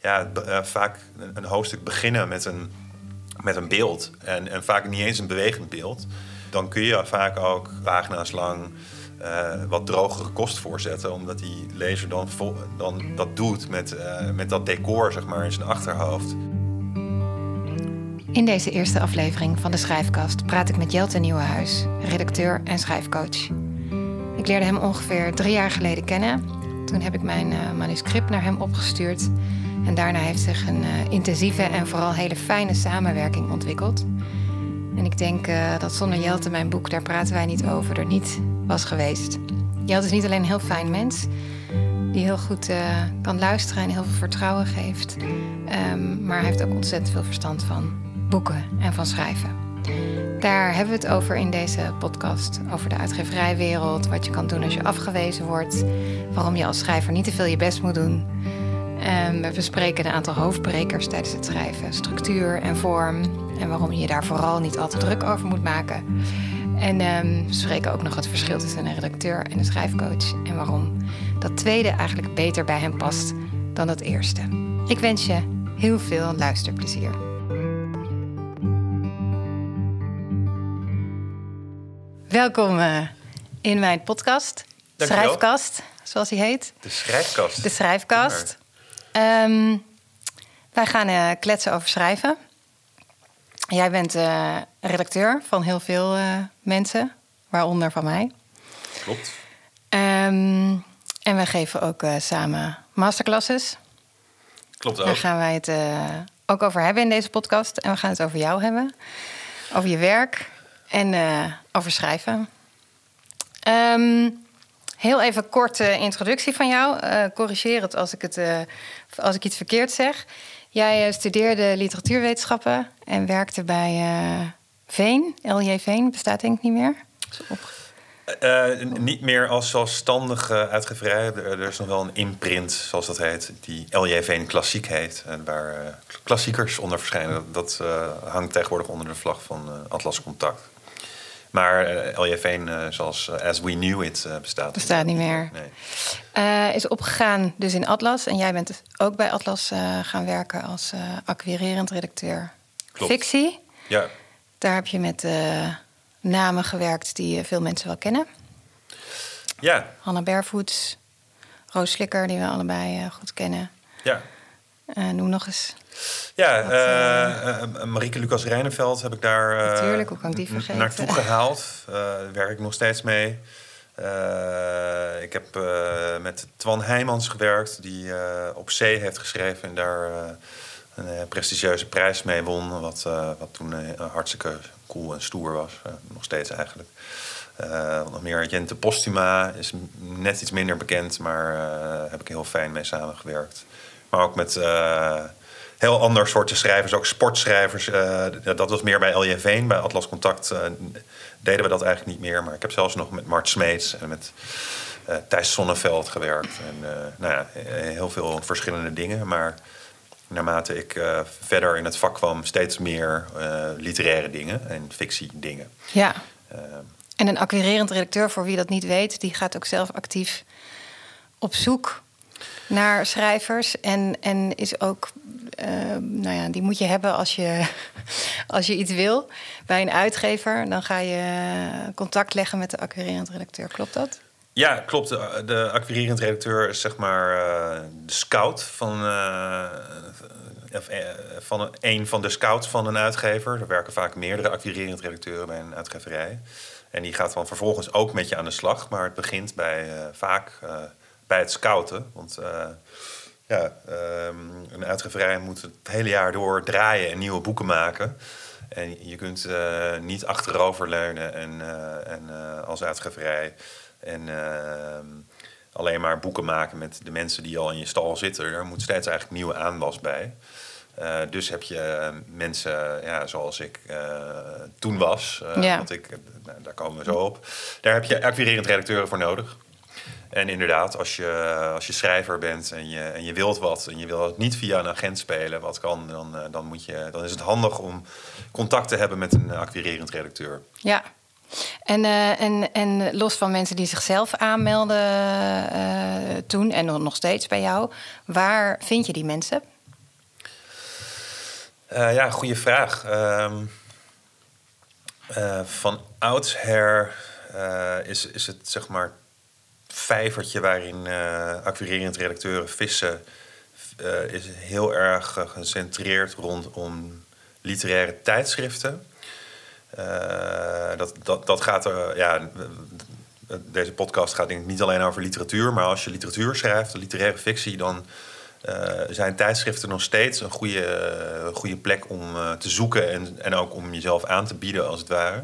ja, eh, vaak een, hoofdstuk beginnen met een, met een beeld. En, en vaak niet eens een bewegend beeld. Dan kun je vaak ook pagina's lang eh, wat drogere kost voorzetten. Omdat die lezer dan, dan dat doet met, eh, met dat decor zeg maar, in zijn achterhoofd. In deze eerste aflevering van de Schrijfkast praat ik met Jelte Nieuwenhuis, redacteur en schrijfcoach. Ik leerde hem ongeveer drie jaar geleden kennen. Toen heb ik mijn manuscript naar hem opgestuurd. En daarna heeft zich een eh, intensieve en vooral hele fijne samenwerking ontwikkeld. En ik denk eh, dat zonder Jelte mijn boek, daar praten wij niet over, er niet was geweest. Jelte is niet alleen een heel fijn mens, die heel goed eh, kan luisteren en heel veel vertrouwen geeft. Ehm, maar hij heeft ook ontzettend veel verstand van boeken en van schrijven. Daar hebben we het over in deze podcast. Over de uitgeverijwereld, wat je kan doen als je afgewezen wordt. Waarom je als schrijver niet te veel je best moet doen. We bespreken een aantal hoofdbrekers tijdens het schrijven. Structuur en vorm. En waarom je je daar vooral niet al te druk over moet maken. En ehm, we spreken ook nog het verschil tussen een redacteur en een schrijfcoach. En waarom dat tweede eigenlijk beter bij hem past dan dat eerste. Ik wens je heel veel luisterplezier. Welkom eh, in mijn podcast. Dankjewel. Schrijfkast, zoals hij heet. De schrijfkast. De schrijfkast. Ehm, wij gaan eh, kletsen over schrijven. Jij bent eh, redacteur van heel veel eh, mensen, waaronder van mij. Klopt. Ehm, en wij geven ook samen masterclasses. Klopt Daar ook. gaan wij het ook over hebben in deze podcast. En we gaan het over jou hebben. Over je werk en over schrijven. Ehm, heel even korte introductie van jou. Eh, corrigeer het als ik, het eh, als ik iets verkeerd zeg. Jij eh, studeerde literatuurwetenschappen en werkte bij Veen. LJ Veen bestaat denk ik niet meer. Niet meer als zelfstandige uitgeverij. Er, is nog wel een imprint, zoals dat heet, die LJV Klassiek heet. En waar klassiekers onder verschijnen. Dat hangt tegenwoordig onder de vlag van Atlas Contact. Maar eh LJV, eh, zoals eh, As We Knew It, bestaat. Bestaat niet meer. Nee. Is opgegaan dus in Atlas. En jij bent dus ook bij Atlas gaan werken als acquirerend redacteur Klopt. fictie. Ja, Daar heb je met namen gewerkt die veel mensen wel kennen. ja, Hanna Bervoets, Roos Slikker, die we allebei goed kennen. ja. Eh, noem nog eens. Ja, Wat, eh, eh, Marieke Lucas Rijneveld heb ik daar Natuurlijk, hoe kan ik die vergeten? naartoe gehaald. Eh, daar werk ik nog steeds mee. Ik heb met Twan Heijmans gewerkt, die op zee heeft geschreven en daar een prestigieuze prijs mee won. Wat, wat toen hartstikke cool en stoer was. Nog steeds eigenlijk. Wat nog meer Jente Postuma is net iets minder bekend, maar eh, heb ik heel fijn mee samengewerkt. Maar ook met eh, heel ander soorten schrijvers, ook sportschrijvers. Eh, dat was meer bij LJV. Bij Atlas Contact eh, deden we dat eigenlijk niet meer. Maar ik heb zelfs nog met Mart Smeets en met eh, Thijs Sonneveld gewerkt. En nou ja, heel veel verschillende dingen. Maar naarmate ik verder in het vak kwam, steeds meer literaire dingen en fictie dingen. Ja. Eh, En een acquirerend redacteur, voor wie dat niet weet, die gaat ook zelf actief op zoek naar schrijvers. En, en is ook, eh, nou ja, die moet je hebben als je, als je iets wil. Bij een uitgever, dan ga je contact leggen met de acquirerend redacteur. Klopt dat? Ja, klopt. De, de acquirerend redacteur is zeg maar eh, de scout van, eh, van een van de scouts van een uitgever. Er werken vaak meerdere acquirerend redacteuren bij een uitgeverij. En die gaat dan vervolgens ook met je aan de slag. Maar het begint bij, vaak bij het scouten. Want eh, ja, ehm, een uitgeverij moet het hele jaar door draaien en nieuwe boeken maken. En je kunt eh, niet achteroverleunen en, eh, en, als uitgeverij en ehm, alleen maar boeken maken met de mensen die al in je stal zitten. Er moet steeds eigenlijk nieuwe aanwas bij. Dus heb je mensen ja, zoals ik toen was. Ja. Want ik, nou, daar komen we zo op. Daar heb je acquirerend redacteuren voor nodig. En inderdaad, als je, als je schrijver bent en je, en je wilt wat... en je wil het niet via een agent spelen, wat kan... dan, eh, dan, moet je, dan is het handig om contact te hebben met een acquirerend redacteur. Ja. En, eh, en, en los van mensen die zichzelf aanmelden eh, toen en nog steeds bij jou, waar vind je die mensen? Uh, ja, goede vraag. Uh, van oudsher uh, is, is het zeg maar vijvertje waarin acquirerend redacteuren vissen... is heel erg gecentreerd rondom literaire tijdschriften. dat, dat, dat gaat er, ja, deze podcast gaat denk ik niet alleen over literatuur, maar als je literatuur schrijft, literaire fictie, dan uh, zijn tijdschriften nog steeds een goede, goede plek om uh, te zoeken en, en ook om jezelf aan te bieden, als het ware.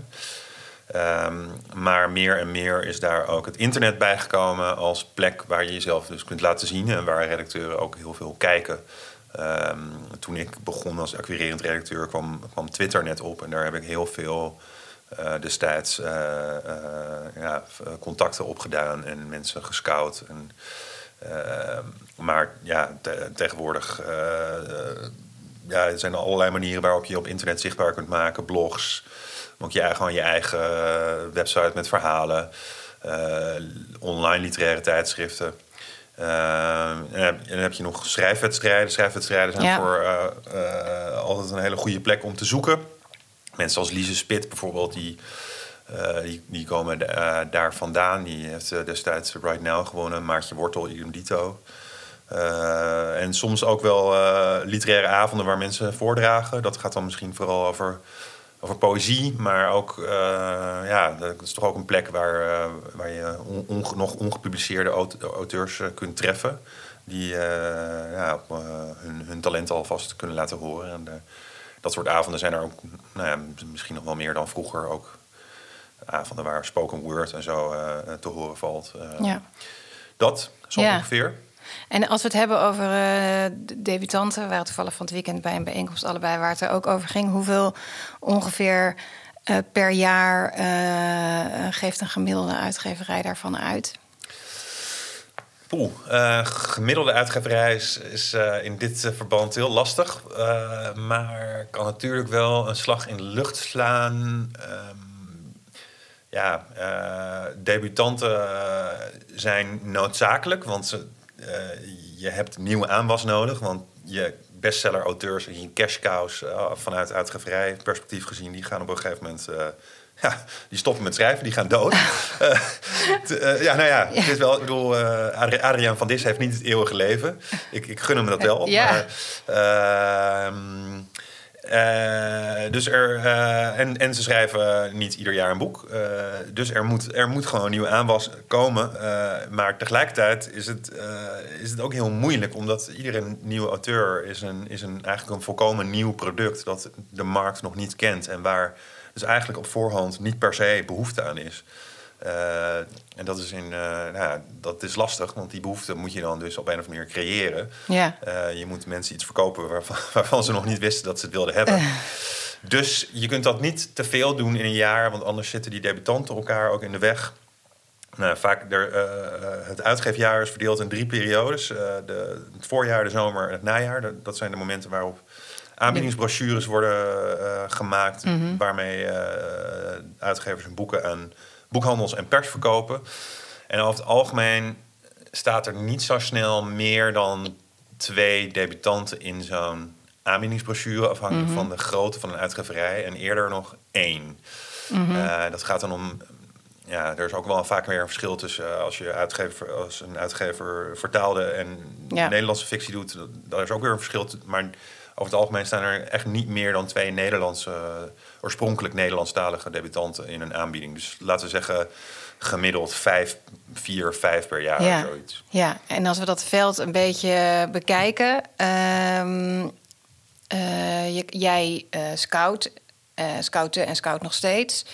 Um, maar meer en meer is daar ook het internet bijgekomen als plek waar je jezelf dus kunt laten zien en waar redacteuren ook heel veel kijken. Um, toen ik begon als acquirerend redacteur kwam, kwam Twitter net op en daar heb ik heel veel uh, destijds ja, contacten opgedaan en mensen gescout. En, Ehm, maar ja, tegenwoordig uh, ja, er zijn allerlei manieren waarop je op internet zichtbaar kunt maken. Blogs, ook je, gewoon je eigen website met verhalen. Uh, online literaire tijdschriften. Uh, en, dan heb je nog schrijfwedstrijden. Schrijfwedstrijden zijn voor uh, altijd een hele goede plek om te zoeken. Mensen als Lise Spit bijvoorbeeld, die die, die, komen daar vandaan. Die heeft destijds Right Now gewonnen. Maartje Wortel, idem dito. en soms ook wel literaire avonden waar mensen voordragen. Dat gaat dan misschien vooral over, over poëzie. Maar ook, ja, dat is toch ook een plek waar, waar je nog ongepubliceerde auteurs kunt treffen. Die ja, hun, hun talent alvast kunnen laten horen. En dat soort avonden zijn er ook nou ja, misschien nog wel meer dan vroeger ook avonden waar spoken word en zo uh, te horen valt. Uh, ja. Dat, zo ja. ongeveer. En als we het hebben over uh, debutanten, we waren toevallig van het weekend bij een bijeenkomst allebei waar het er ook over ging. Hoeveel ongeveer uh, per jaar geeft een gemiddelde uitgeverij daarvan uit? Poeh, gemiddelde uitgeverij is, is in dit verband heel lastig. maar kan natuurlijk wel een slag in de lucht slaan. Ehm, ja, debutanten eh, zijn noodzakelijk, want ze, uh, je hebt nieuwe aanwas nodig. Want je bestseller-auteurs, een cash cows vanuit uitgeverij perspectief gezien, die gaan op een gegeven moment ja, die stoppen met schrijven, die gaan dood. ja, nou ja, Het is wel, ik bedoel, uh, Adriaan van Dis heeft niet het eeuwige leven. Ik, ik gun hem dat wel. Ja. Maar, ehm, dus er, uh, en, en ze schrijven niet ieder jaar een boek. Uh, dus er moet, er moet gewoon een nieuwe aanwas komen. maar tegelijkertijd is het, is het ook heel moeilijk, omdat iedere nieuwe auteur is, een, is een, eigenlijk een volkomen nieuw product dat de markt nog niet kent. En waar dus eigenlijk op voorhand niet per se behoefte aan is. Uh, en dat is, in, uh, nou, dat is lastig, want die behoefte moet je dan dus op een of andere manier creëren. Ja. Uh, je moet mensen iets verkopen waarvan, waarvan, ze nog niet wisten dat ze het wilden hebben. Dus je kunt dat niet te veel doen in een jaar, want anders zitten die debutanten elkaar ook in de weg. Nou, vaak er, het uitgeefjaar is verdeeld in drie periodes: de, het voorjaar, de zomer en het najaar. Dat zijn de momenten waarop aanbiedingsbrochures worden gemaakt, mm waarmee uitgevers hun boeken aan boekhandels en pers verkopen. En over het algemeen staat er niet zo snel meer dan twee debutanten in zo'n aanbiedingsbrochure, afhankelijk mhm. van de grootte van een uitgeverij. En eerder nog één. Mhm. Eh, dat gaat dan om. Ja, er is ook wel vaak weer een verschil tussen uh, als je uitgever, als een uitgever vertaalde en Nederlandse fictie doet. Daar is ook weer een verschil. Maar over het algemeen staan er echt niet meer dan twee Nederlandse oorspronkelijk Nederlandstalige debutanten in een aanbieding. Dus laten we zeggen gemiddeld vijf, vier, vijf per jaar ja. of zoiets. Ja, en als we dat veld een beetje bekijken. Um, uh, jij uh, scout, uh, scouten en scout nog steeds.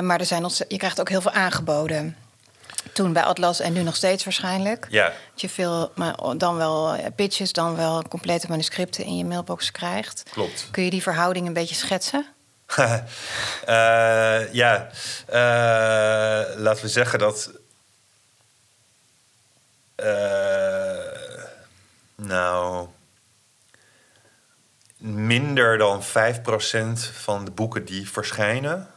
maar er zijn je krijgt ook heel veel aangeboden. Toen bij Atlas en nu nog steeds waarschijnlijk. Ja. Dat je veel, maar dan wel pitches, dan wel complete manuscripten in je mailbox krijgt. Klopt. Kun je die verhouding een beetje schetsen? uh, ja, uh, laten we zeggen dat. Uh, nou. Minder dan 5% van de boeken die verschijnen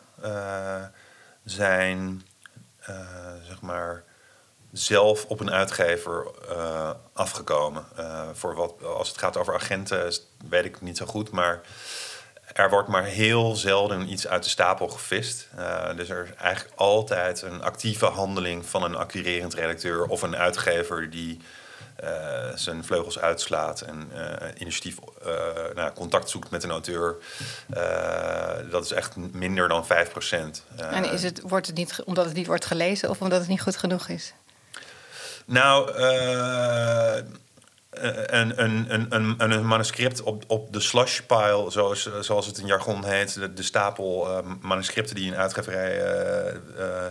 zijn zeg maar zelf op een uitgever afgekomen. voor wat, als het gaat over agenten, weet ik niet zo goed. Maar er wordt maar heel zelden iets uit de stapel gevist. Uh, dus er is eigenlijk altijd een actieve handeling van een acquirerend redacteur of een uitgever die zijn vleugels uitslaat en uh, initiatief nou, contact zoekt met een auteur. dat is echt minder dan 5 procent. en is het, wordt het niet omdat het niet wordt gelezen of omdat het niet goed genoeg is? Nou, een, een, een, een, manuscript op, op de slush pile, zoals, zoals het in jargon heet, de, de stapel uh, manuscripten die een uitgeverij uh, uh,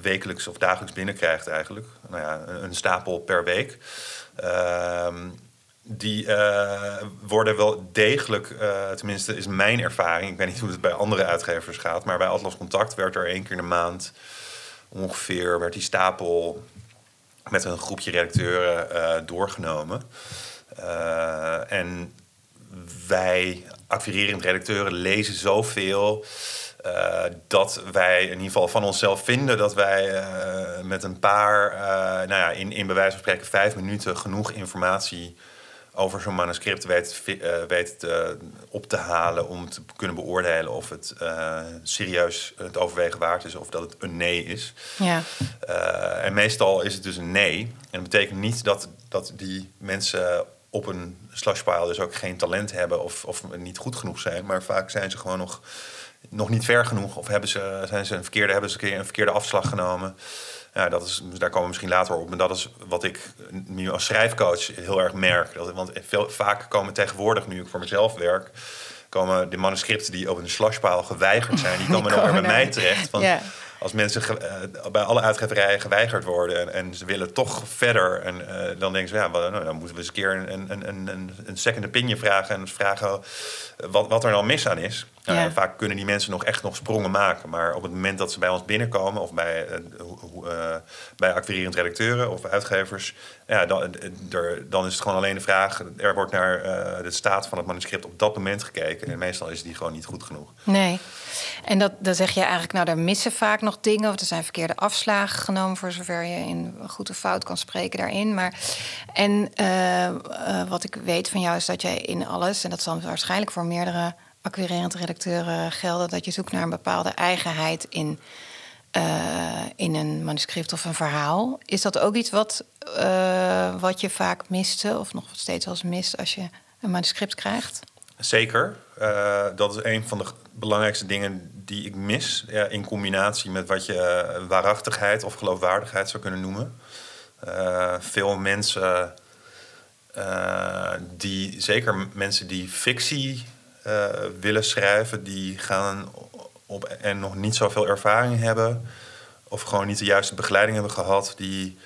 wekelijks of dagelijks binnenkrijgt eigenlijk. Nou ja, een, stapel per week. Ehm, die worden wel degelijk, tenminste is mijn ervaring, ik weet niet hoe het bij andere uitgevers gaat, maar bij Atlas Contact werd er één keer in de maand ongeveer, werd die stapel met een groepje redacteuren doorgenomen. En wij, acquirerend redacteuren, lezen zoveel. Uh, dat wij in ieder geval van onszelf vinden dat wij met een paar, nou ja, in, in bij wijze van spreken vijf minuten genoeg informatie over zo'n manuscript weet, weet op te halen om te kunnen beoordelen of het serieus het overwegen waard is of dat het een nee is. Ja. En meestal is het dus een nee. En dat betekent niet dat, dat die mensen op een slashpile dus ook geen talent hebben of, of niet goed genoeg zijn. Maar vaak zijn ze gewoon nog, nog niet ver genoeg of hebben ze, zijn ze een verkeerde, hebben ze een keer een verkeerde afslag genomen. Ja, dat is, daar komen we misschien later op. Maar dat is wat ik nu als schrijfcoach heel erg merk. Dat, want veel, vaak komen tegenwoordig, nu ik voor mezelf werk, komen de manuscripten die op een slashpaal geweigerd zijn, die komen dan weer bij mij terecht. Van, Als mensen uh, bij alle uitgeverijen geweigerd worden en, en, ze willen toch verder, en uh, dan denken ze, ja, well, nou, dan moeten we eens een keer een, een, een, een second opinion vragen en vragen wat, wat er dan mis aan is. Nou, ja. vaak kunnen die mensen nog echt nog sprongen maken. Maar op het moment dat ze bij ons binnenkomen, of bij, uh, bij acquirerend redacteuren of uitgevers, ja, dan, er, dan is het gewoon alleen de vraag: er wordt naar uh, de staat van het manuscript op dat moment gekeken. En meestal is die gewoon niet goed genoeg. Nee. En dat, dan zeg je eigenlijk, nou, daar missen vaak nog dingen. Of er zijn verkeerde afslagen genomen, voor zover je in goed of fout kan spreken daarin. Maar, en wat ik weet van jou is dat jij in alles, en dat zal waarschijnlijk voor meerdere acquirerend redacteuren gelden dat je zoekt naar een bepaalde eigenheid in, uh, in een manuscript of een verhaal. Is dat ook iets wat, uh, wat je vaak miste of nog steeds als mist als je een manuscript krijgt? Zeker. Dat is een van de belangrijkste dingen die ik mis. Ja, in combinatie met wat je waarachtigheid of geloofwaardigheid zou kunnen noemen. veel mensen, die, zeker mensen die fictie uh, willen schrijven, die gaan op en nog niet zoveel ervaring hebben, of gewoon niet de juiste begeleiding hebben gehad, die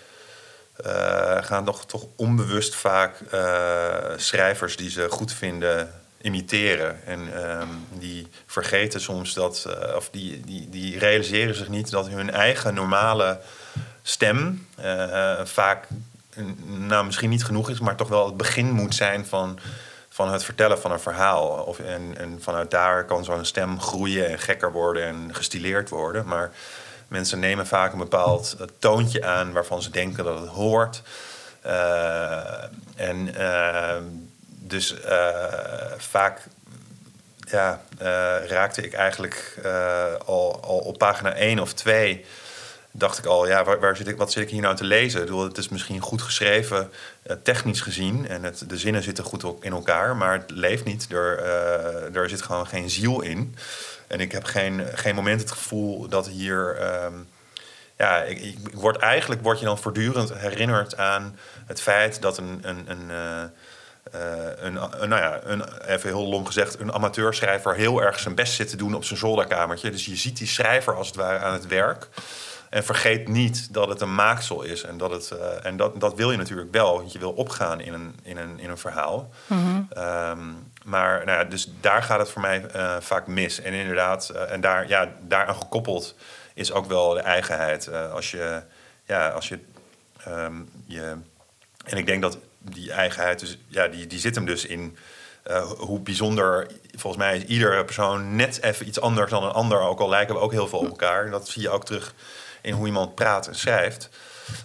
uh, gaan nog toch onbewust vaak uh, schrijvers die ze goed vinden imiteren. En um, die vergeten soms dat, of die, die, die realiseren zich niet dat hun eigen normale stem vaak, nou misschien niet genoeg is, maar toch wel het begin moet zijn van van het vertellen van een verhaal. Of, en, en vanuit daar kan zo'n stem groeien en gekker worden en gestileerd worden. Maar mensen nemen vaak een bepaald toontje aan waarvan ze denken dat het hoort. Uh, en uh, dus vaak ja, raakte ik eigenlijk al, al op pagina 1 of 2 dacht ik al, ja, waar, waar, zit ik, wat zit ik hier nou te lezen? Ik bedoel, het is misschien goed geschreven, uh, technisch gezien. En het, de zinnen zitten goed in elkaar, maar het leeft niet. Er, uh, er zit gewoon geen ziel in. En ik heb geen, geen moment het gevoel dat hier... Um, ja, ik, ik, word, eigenlijk word je dan voortdurend herinnerd aan het feit dat een... een, een een, een, nou ja, een, even heel lom gezegd, een amateurschrijver heel erg zijn best zit te doen op zijn zolderkamertje. Dus je ziet die schrijver als het ware aan het werk. En vergeet niet dat het een maaksel is. En, dat, het, uh, en dat, dat wil je natuurlijk wel. Want je wil opgaan in een, in een, in een verhaal. Mm-hmm. um, maar nou ja, dus daar gaat het voor mij uh, vaak mis. En inderdaad, uh, en daar, ja, daaraan gekoppeld is ook wel de eigenheid. als je, ja, als je, um, je. En ik denk dat die eigenheid, dus, ja, die, die zit hem dus in. hoe bijzonder, volgens mij is iedere persoon net even iets anders dan een ander. Ook al lijken we ook heel veel op elkaar. Dat zie je ook terug in hoe iemand praat en schrijft.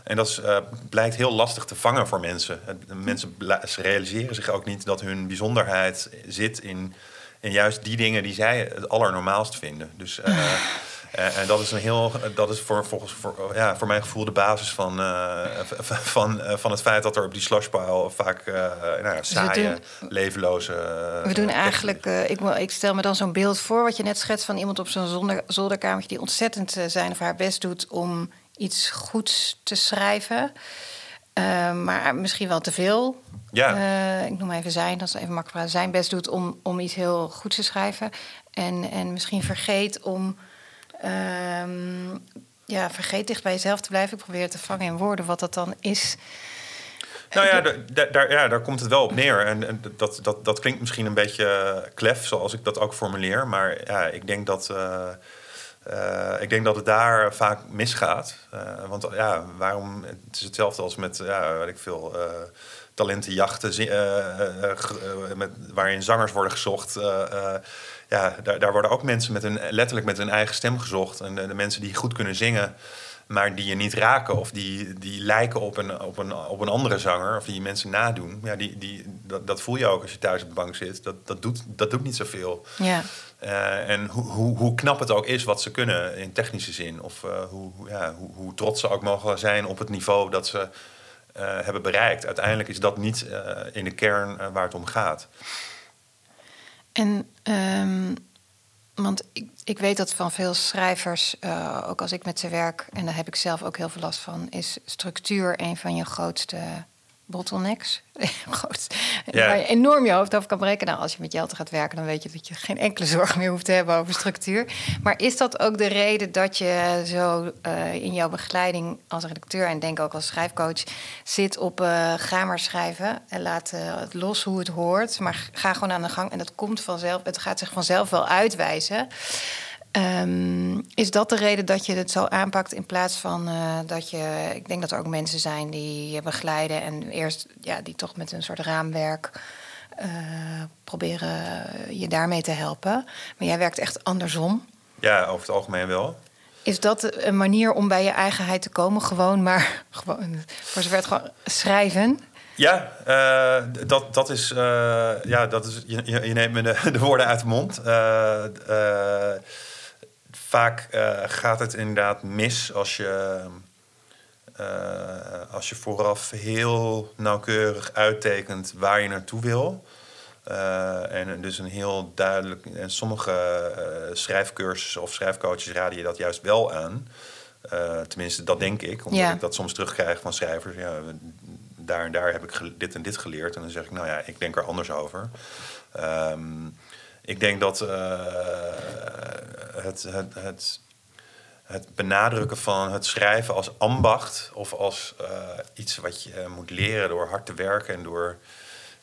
En dat is, uh, blijkt heel lastig te vangen voor mensen. Mensen realiseren zich ook niet dat hun bijzonderheid zit in, in juist die dingen die zij het allernormaalst vinden. Dus. Uh, Uh, en dat is een heel, dat is voor, volgens, voor, ja, voor mijn gevoel de basis van, uh, van, uh, van het feit dat er op die slushpile vaak nou ja, saaie, doen, levenloze. we doen eigenlijk, ik, ik stel me dan zo'n beeld voor wat je net schetst van iemand op zo'n zolder, zolderkamertje die ontzettend zijn of haar best doet om iets goeds te schrijven. maar misschien wel te veel. Ja. ik noem even zijn, dat is even makkelijk. Zijn best doet om, om iets heel goeds te schrijven. En, en misschien vergeet om um, ja, vergeet dicht bij jezelf te blijven. Ik probeer te vangen in woorden wat dat dan is. Nou ja, daar, ja, daar komt het wel op neer. En, dat, dat, dat klinkt misschien een beetje klef, zoals ik dat ook formuleer. Maar ja, ik denk dat, uh, uh, ik denk dat het daar vaak misgaat. Uh, want ja, waarom? Het is hetzelfde als met, ja, weet ik veel, talentenjachten, met, waarin zangers worden gezocht ja, daar, daar worden ook mensen met hun, letterlijk met hun eigen stem gezocht. En de, mensen die goed kunnen zingen, maar die je niet raken of die, die lijken op een, op, een, op een andere zanger of die mensen nadoen. Ja, die, die, dat, dat voel je ook als je thuis op de bank zit. Dat, dat, doet, dat doet niet zoveel. Ja. Uh, en hoe, hoe, hoe knap het ook is wat ze kunnen in technische zin. Of uh, hoe, ja, hoe, hoe trots ze ook mogen zijn op het niveau dat ze hebben bereikt. Uiteindelijk is dat niet in de kern waar het om gaat. En um, want ik, ik weet dat van veel schrijvers, ook als ik met ze werk, en daar heb ik zelf ook heel veel last van, is structuur een van je grootste bottlenecks. Goed. Ja. Waar je enorm je hoofd over kan breken. Nou, als je met Jelte gaat werken, dan weet je dat je geen enkele zorg meer hoeft te hebben over structuur. Maar is dat ook de reden dat je zo uh, in jouw begeleiding als redacteur en denk ook als schrijfcoach zit op uh, ga maar schrijven en laat uh, het los hoe het hoort, maar ga gewoon aan de gang en dat komt vanzelf. Het gaat zich vanzelf wel uitwijzen. Um, is dat de reden dat je het zo aanpakt in plaats van uh, dat je... Ik denk dat er ook mensen zijn die je begeleiden... en eerst ja, die toch met een soort raamwerk uh, proberen je daarmee te helpen. Maar jij werkt echt andersom. Ja, over het algemeen wel. Is dat een manier om bij je eigenheid te komen? Gewoon maar, gewoon, voor zover het gewoon schrijven... Ja, uh, dat, dat is. Uh, ja, dat is je, je neemt me de, de woorden uit de mond. Uh, vaak uh, gaat het inderdaad mis als je, uh, als je vooraf heel nauwkeurig uittekent waar je naartoe wil. Uh, en dus een heel duidelijk. En sommige schrijfcursussen of schrijfcoaches raden je dat juist wel aan. tenminste, dat denk ik, omdat ja. ik dat soms terugkrijg van schrijvers. Ja, daar en daar heb ik dit en dit geleerd. En dan zeg ik, nou ja, ik denk er anders over. Um, ik denk dat uh, het, het, het, het, benadrukken van het schrijven als ambacht of als uh, iets wat je moet leren door hard te werken en door,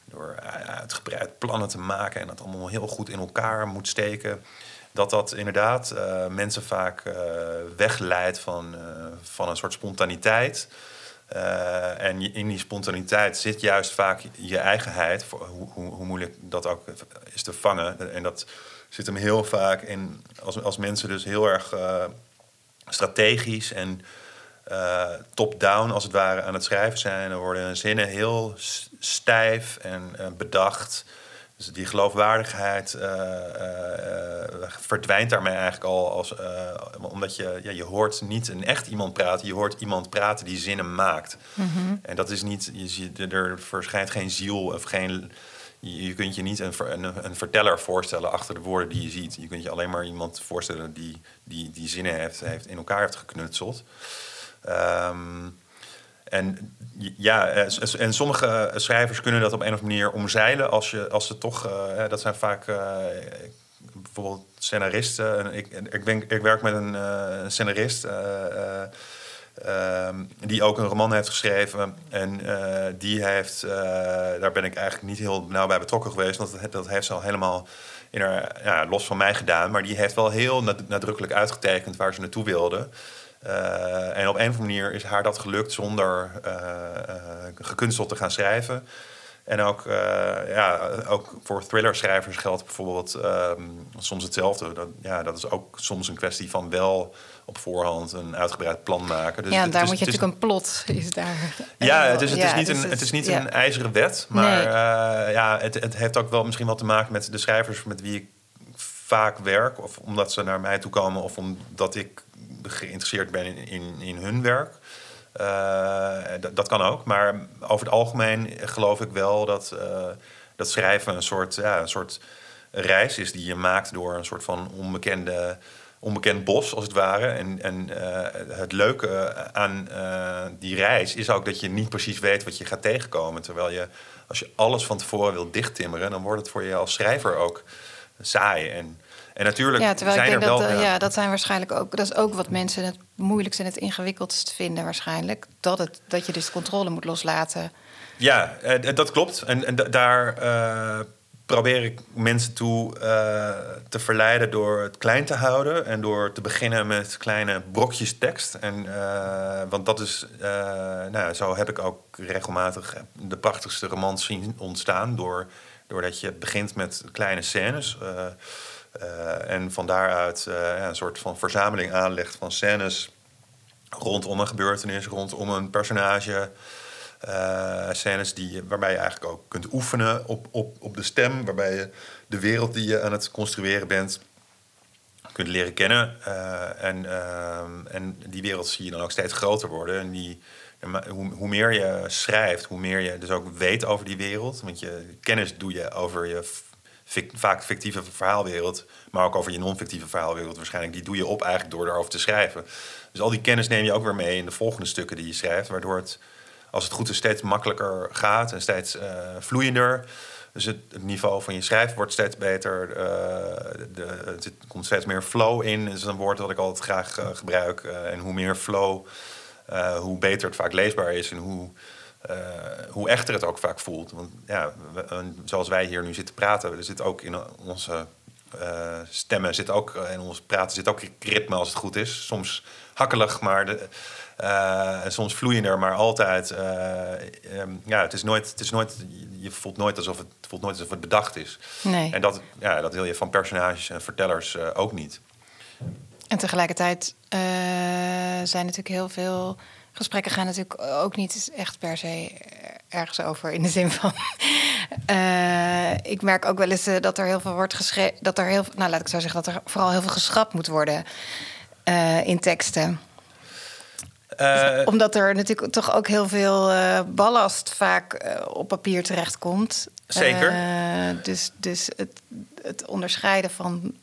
door uitgebreid plannen te maken en dat allemaal heel goed in elkaar moet steken, dat dat inderdaad mensen vaak wegleidt van, van een soort spontaniteit. Uh, en in die spontaniteit zit juist vaak je eigenheid, hoe, hoe, hoe, moeilijk dat ook is te vangen. En dat zit hem heel vaak in, als, als mensen dus heel erg uh, strategisch en uh, top-down als het ware aan het schrijven zijn, dan worden zinnen heel stijf en bedacht. Dus die geloofwaardigheid uh, uh, verdwijnt daarmee eigenlijk al. Als, omdat je, ja, je hoort niet een echt iemand praten. Je hoort iemand praten die zinnen maakt. Mm -hmm. En dat is niet... Je ziet, er verschijnt geen ziel of geen... Je, je kunt je niet een, een, een, verteller voorstellen achter de woorden die je ziet. Je kunt je alleen maar iemand voorstellen die die, die zinnen heeft, heeft in elkaar heeft geknutseld. Um, en ja, eh, en sommige schrijvers kunnen dat op een of andere manier omzeilen als, je, als ze toch, uh, dat zijn vaak bijvoorbeeld scenaristen. Ik, ik, ik werk met een uh, scenarist uh, die ook een roman heeft geschreven. En die heeft, daar ben ik eigenlijk niet heel nauw bij betrokken geweest, want dat, dat heeft ze al helemaal in haar, ja, los van mij gedaan. Maar die heeft wel heel nadrukkelijk uitgetekend waar ze naartoe wilde. Uh, en op een of andere manier is haar dat gelukt zonder uh, uh, gekunsteld te gaan schrijven. En ook, ja, ook voor thrillerschrijvers geldt bijvoorbeeld ehm, soms hetzelfde. Dat, ja, dat is ook soms een kwestie van wel op voorhand een uitgebreid plan maken. Dus ja, daar moet je natuurlijk een plot. Is daar ja, dus het is niet, een, het is niet een ijzeren wet. Maar ja, het, het heeft ook wel misschien wel te maken met de schrijvers met wie ik vaak werk. Of omdat ze naar mij toe komen of omdat ik geïnteresseerd ben in, in, hun werk. Uh, dat kan ook. Maar over het algemeen geloof ik wel dat, uh, dat schrijven een soort, ja, een soort reis is die je maakt door een soort van onbekende, onbekend bos, als het ware. En, en uh, het leuke aan die reis is ook dat je niet precies weet wat je gaat tegenkomen. Terwijl je, als je alles van tevoren wil dichttimmeren, dan wordt het voor je als schrijver ook saai. En, en natuurlijk ja, terwijl zijn ik denk er dat, uh, ja, dat zijn waarschijnlijk ook... Dat is ook wat mensen het moeilijkst en het ingewikkeldst vinden waarschijnlijk. Dat, het, dat je dus de controle moet loslaten. Ja, uh, dat klopt. En, en daar uh, probeer ik mensen toe te verleiden door het klein te houden... en door te beginnen met kleine brokjes tekst. En, want dat is... nou, zo heb ik ook regelmatig de prachtigste romans zien ontstaan... Door, doordat je begint met kleine scènes... Uh, en van daaruit ja, een soort van verzameling aanlegt van scènes rondom een gebeurtenis, rondom een personage. Uh, scènes die, waarbij je eigenlijk ook kunt oefenen op, op, op de stem, waarbij je de wereld die je aan het construeren bent kunt leren kennen. en, en die wereld zie je dan ook steeds groter worden. En die, hoe, hoe meer je schrijft, hoe meer je dus ook weet over die wereld. Want je kennis doe je over je vaak fictieve verhaalwereld, maar ook over je non-fictieve verhaalwereld waarschijnlijk. Die doe je op eigenlijk door daarover te schrijven. Dus al die kennis neem je ook weer mee in de volgende stukken die je schrijft, waardoor het, als het goed is, steeds makkelijker gaat en steeds uh, vloeiender. Dus het, niveau van je schrijven wordt steeds beter. De, het komt steeds meer flow in. Is een woord dat ik altijd graag uh, gebruik. en hoe meer flow, hoe beter het vaak leesbaar is en hoe uh, hoe echter het ook vaak voelt. Want ja, we, zoals wij hier nu zitten praten, er zit ook in onze uh, stemmen, zit ook, in ons praten zit ook ritme als het goed is. Soms hakkelig, maar de, uh, soms vloeiender, maar altijd. Um, ja, het is nooit, het is nooit, je voelt nooit alsof het, het voelt nooit alsof het bedacht is. Nee. En dat, ja, dat wil je van personages en vertellers ook niet. En tegelijkertijd zijn natuurlijk heel veel gesprekken gaan natuurlijk ook niet echt per se ergens over in de zin van. uh, ik merk ook wel eens uh, dat er heel veel wordt geschreven. Dat er heel nou laat ik zo zeggen, dat er vooral heel veel geschrapt moet worden uh, in teksten. Dus omdat er natuurlijk toch ook heel veel ballast vaak op papier terechtkomt. Zeker. dus dus het, het onderscheiden van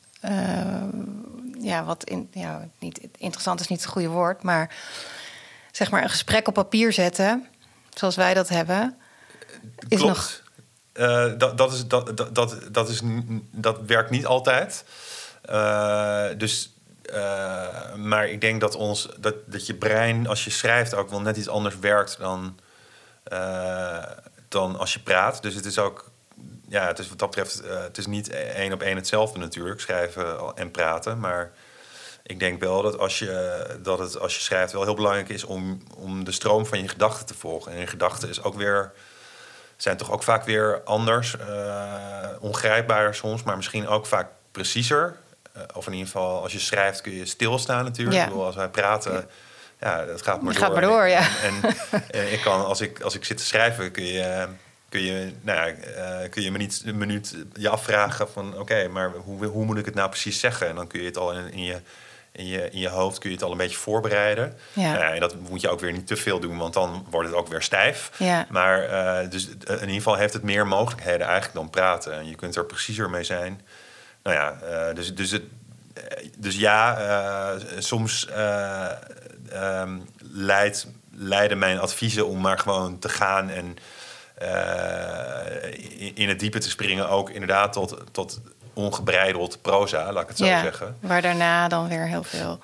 ja, wat in, ja, niet, interessant is niet het goede woord, maar zeg maar een gesprek op papier zetten, zoals wij dat hebben, is Klopt. nog. Uh, dat, dat, is, dat, dat, dat, is, dat werkt niet altijd. Uh, dus, uh, maar ik denk dat, ons, dat, dat je brein, als je schrijft, ook wel net iets anders werkt dan, dan als je praat. Dus het is ook, ja, het is wat dat betreft, het is niet één op één hetzelfde natuurlijk, schrijven en praten. Maar ik denk wel dat als je, dat het als je schrijft wel heel belangrijk is om, om de stroom van je gedachten te volgen. En je gedachten is ook weer, zijn toch ook vaak weer anders, uh, ongrijpbaarder soms, maar misschien ook vaak preciezer. Uh, of in ieder geval, als je schrijft kun je stilstaan natuurlijk. Ja. Ik bedoel, als wij praten, ja, ja dat gaat maar door. Gaat maar door, ja. En, en, en, ik kan, als ik, als ik zit te schrijven, kun je kun je, nou ja, uh, kun je me niet een minuut je afvragen van... oké, okay, maar hoe, hoe moet ik het nou precies zeggen? En dan kun je het al in, in je in je, in je hoofd kun je het al een beetje voorbereiden. Ja. Uh, en dat moet je ook weer niet te veel doen, want dan wordt het ook weer stijf. Ja. Maar uh, dus in ieder geval heeft het meer mogelijkheden eigenlijk dan praten. En je kunt er preciezer mee zijn. Nou ja, uh, dus, dus, het, dus ja, soms um, leidt, leiden mijn adviezen om maar gewoon te gaan en in het diepe te springen ook inderdaad tot, tot ongebreideld proza, laat ik het zo ja, zeggen. Waar daarna dan weer heel veel.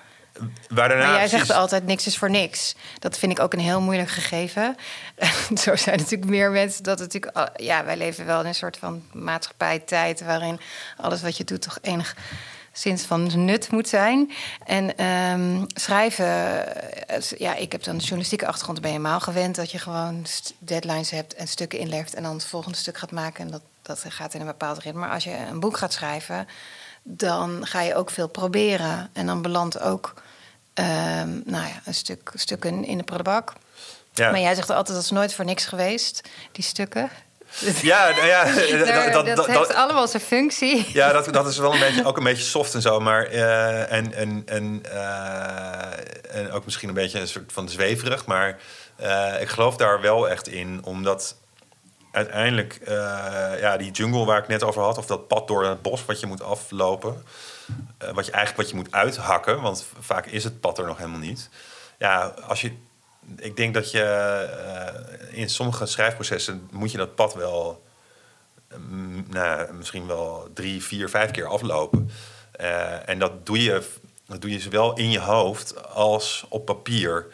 Waar daarna maar jij zegt altijd niks is voor niks. Dat vind ik ook een heel moeilijk gegeven. zo zijn natuurlijk meer mensen dat het natuurlijk. Ja, wij leven wel in een soort van maatschappij tijd waarin alles wat je doet toch enig sinds van nut moet zijn. En ehm, schrijven, eh, ja, ik heb dan een journalistieke achtergrond, ben je helemaal gewend dat je gewoon deadlines hebt en stukken inlegt en dan het volgende stuk gaat maken. En dat, dat gaat in een bepaald ritme. Maar als je een boek gaat schrijven, dan ga je ook veel proberen. En dan belandt ook um, nou ja, een stuk, stukken in de prullenbak. Ja. Maar jij zegt altijd dat is nooit voor niks geweest, die stukken. Ja, nou ja dat, dat, dat, heeft allemaal zijn functie. Ja, dat, dat is wel een beetje, ook een beetje soft en zo. Maar, uh, en, en, en, uh, en ook misschien een beetje een soort van zweverig. Maar uh, ik geloof daar wel echt in, omdat uiteindelijk ja, die jungle waar ik net over had, of dat pad door het bos wat je moet aflopen, wat je eigenlijk wat je moet uithakken, want vaak is het pad er nog helemaal niet. Ja, als je ik denk dat je uh, in sommige schrijfprocessen moet je dat pad wel, mm, nou, misschien wel drie, vier, vijf keer aflopen. En dat doe, je, dat doe je zowel in je hoofd als op papier.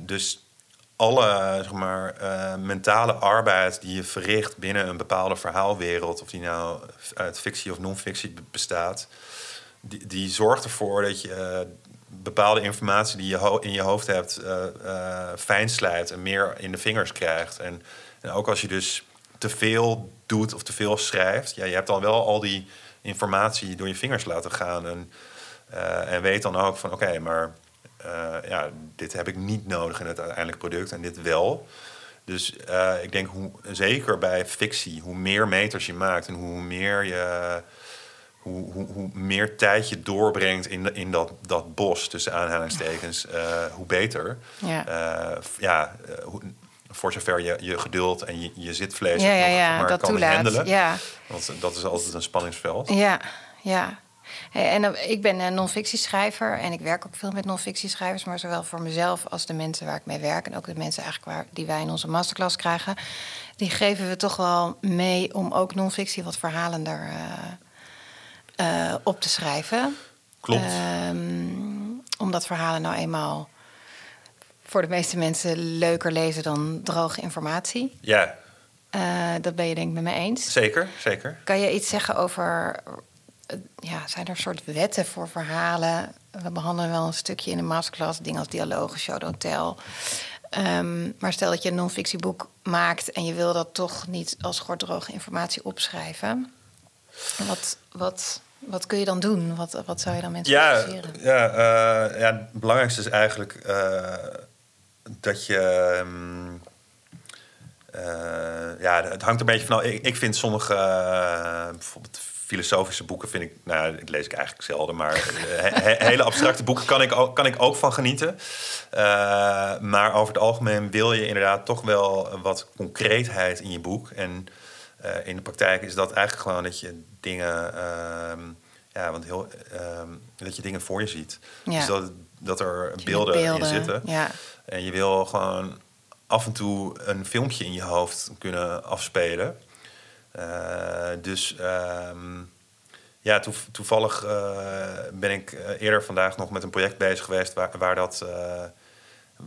Dus alle zeg maar, mentale arbeid die je verricht binnen een bepaalde verhaalwereld, of die nou uit fictie of non-fictie bestaat, die, die zorgt ervoor dat je bepaalde informatie die je in je hoofd hebt uh, fijn slijt en meer in de vingers krijgt. En, en, ook als je dus te veel doet of te veel schrijft, ja, je hebt dan wel al die informatie door je vingers laten gaan. En, en weet dan ook van oké, maar ja, dit heb ik niet nodig in het uiteindelijke product en dit wel. Dus ik denk hoe, zeker bij fictie, hoe meer meters je maakt en hoe meer je hoe, hoe, hoe, meer tijd je doorbrengt in, in dat, dat bos, tussen aanhalingstekens, uh, hoe beter. Ja, ja uh, voor zover je, je geduld en je, je zitvlees ja, ja, ja, maar dat kan toelaat. handelen. Ja. Want dat is altijd een spanningsveld. Ja, ja. En ik ben een non-fictieschrijver en ik werk ook veel met non-fictieschrijvers, maar zowel voor mezelf als de mensen waar ik mee werk en ook de mensen eigenlijk waar, die wij in onze masterclass krijgen, die geven we toch wel mee om ook non-fictie wat verhalender uh, op te schrijven. Klopt. Um, omdat verhalen nou eenmaal voor de meeste mensen leuker lezen dan droge informatie. Ja. Uh, dat ben je denk ik met me eens. Zeker, zeker. Kan je iets zeggen over... Uh, ja, zijn er soort wetten voor verhalen? We behandelen wel een stukje in de masterclass... dingen als dialogen, show don't tell. Um, maar stel dat je een non-fictieboek maakt... en je wil dat toch niet als droge informatie opschrijven. Wat, wat, wat kun je dan doen? Wat, wat zou je dan mensen ja, Ja, uh, ja, het belangrijkste is eigenlijk uh, dat je... Um, uh, ja, het hangt een beetje van... Ik, ik vind sommige, bijvoorbeeld filosofische boeken vind ik... Nou, dat lees ik eigenlijk zelden, maar he, hele abstracte boeken kan ik ook, kan ik ook van genieten. maar over het algemeen wil je inderdaad toch wel wat concreetheid in je boek. En in de praktijk is dat eigenlijk gewoon dat je dingen. Ehm, ja, want heel, ehm, dat je dingen voor je ziet. Ja. Dus dat, dat er beelden, beelden, in zitten. Ja. En je wil gewoon af en toe een filmpje in je hoofd kunnen afspelen. Uh, dus um, ja, toevallig uh, ben ik eh, eerder vandaag nog met een project bezig geweest waar, waar dat,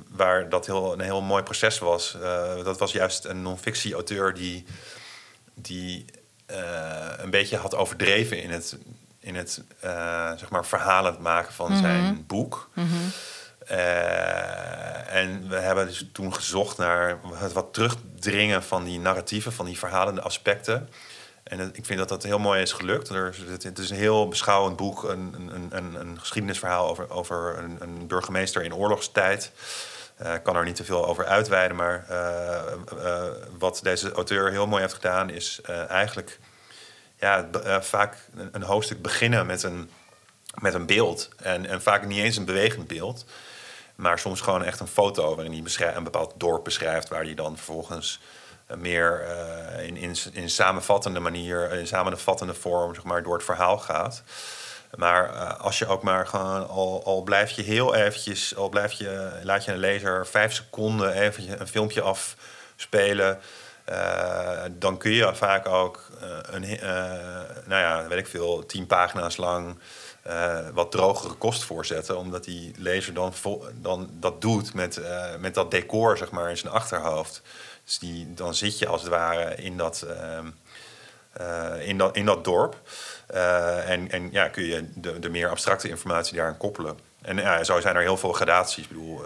waar dat heel, een heel mooi proces was. dat was juist een non-fictie-auteur die, die een beetje had overdreven in het in het uh, zeg maar verhalend maken van zijn mhm. boek. Mhm. Eh, en we hebben dus toen gezocht naar het wat terugdringen van die narratieven, van die verhalende aspecten. En ik vind dat dat heel mooi is gelukt. Er, het is een heel beschouwend boek, een, een, een, een geschiedenisverhaal over, over een, burgemeester in oorlogstijd. Uh, ik kan er niet te veel over uitweiden, maar wat deze auteur heel mooi heeft gedaan, is eigenlijk ja, vaak een, hoofdstuk beginnen met een, met een beeld. En, en vaak niet eens een bewegend beeld. Maar soms gewoon echt een foto waarin hij een bepaald dorp beschrijft... waar hij dan vervolgens uh, meer uh, in, in, in samenvattende manier... in samenvattende vorm zeg maar, door het verhaal gaat... Maar als je ook maar gewoon, al, al blijf je heel eventjes, al blijf je, laat je een lezer vijf seconden even een filmpje afspelen, dan kun je vaak ook een, nou ja, weet ik veel, tien pagina's lang wat drogere kost voorzetten. Omdat die lezer dan, dan dat doet met, met dat decor, zeg maar, in zijn achterhoofd. Dus die, dan zit je als het ware in dat, ehm, in, dat, in dat dorp. en, en ja, kun je de, de meer abstracte informatie daaraan koppelen. En ja, zo zijn er heel veel gradaties. Ik bedoel,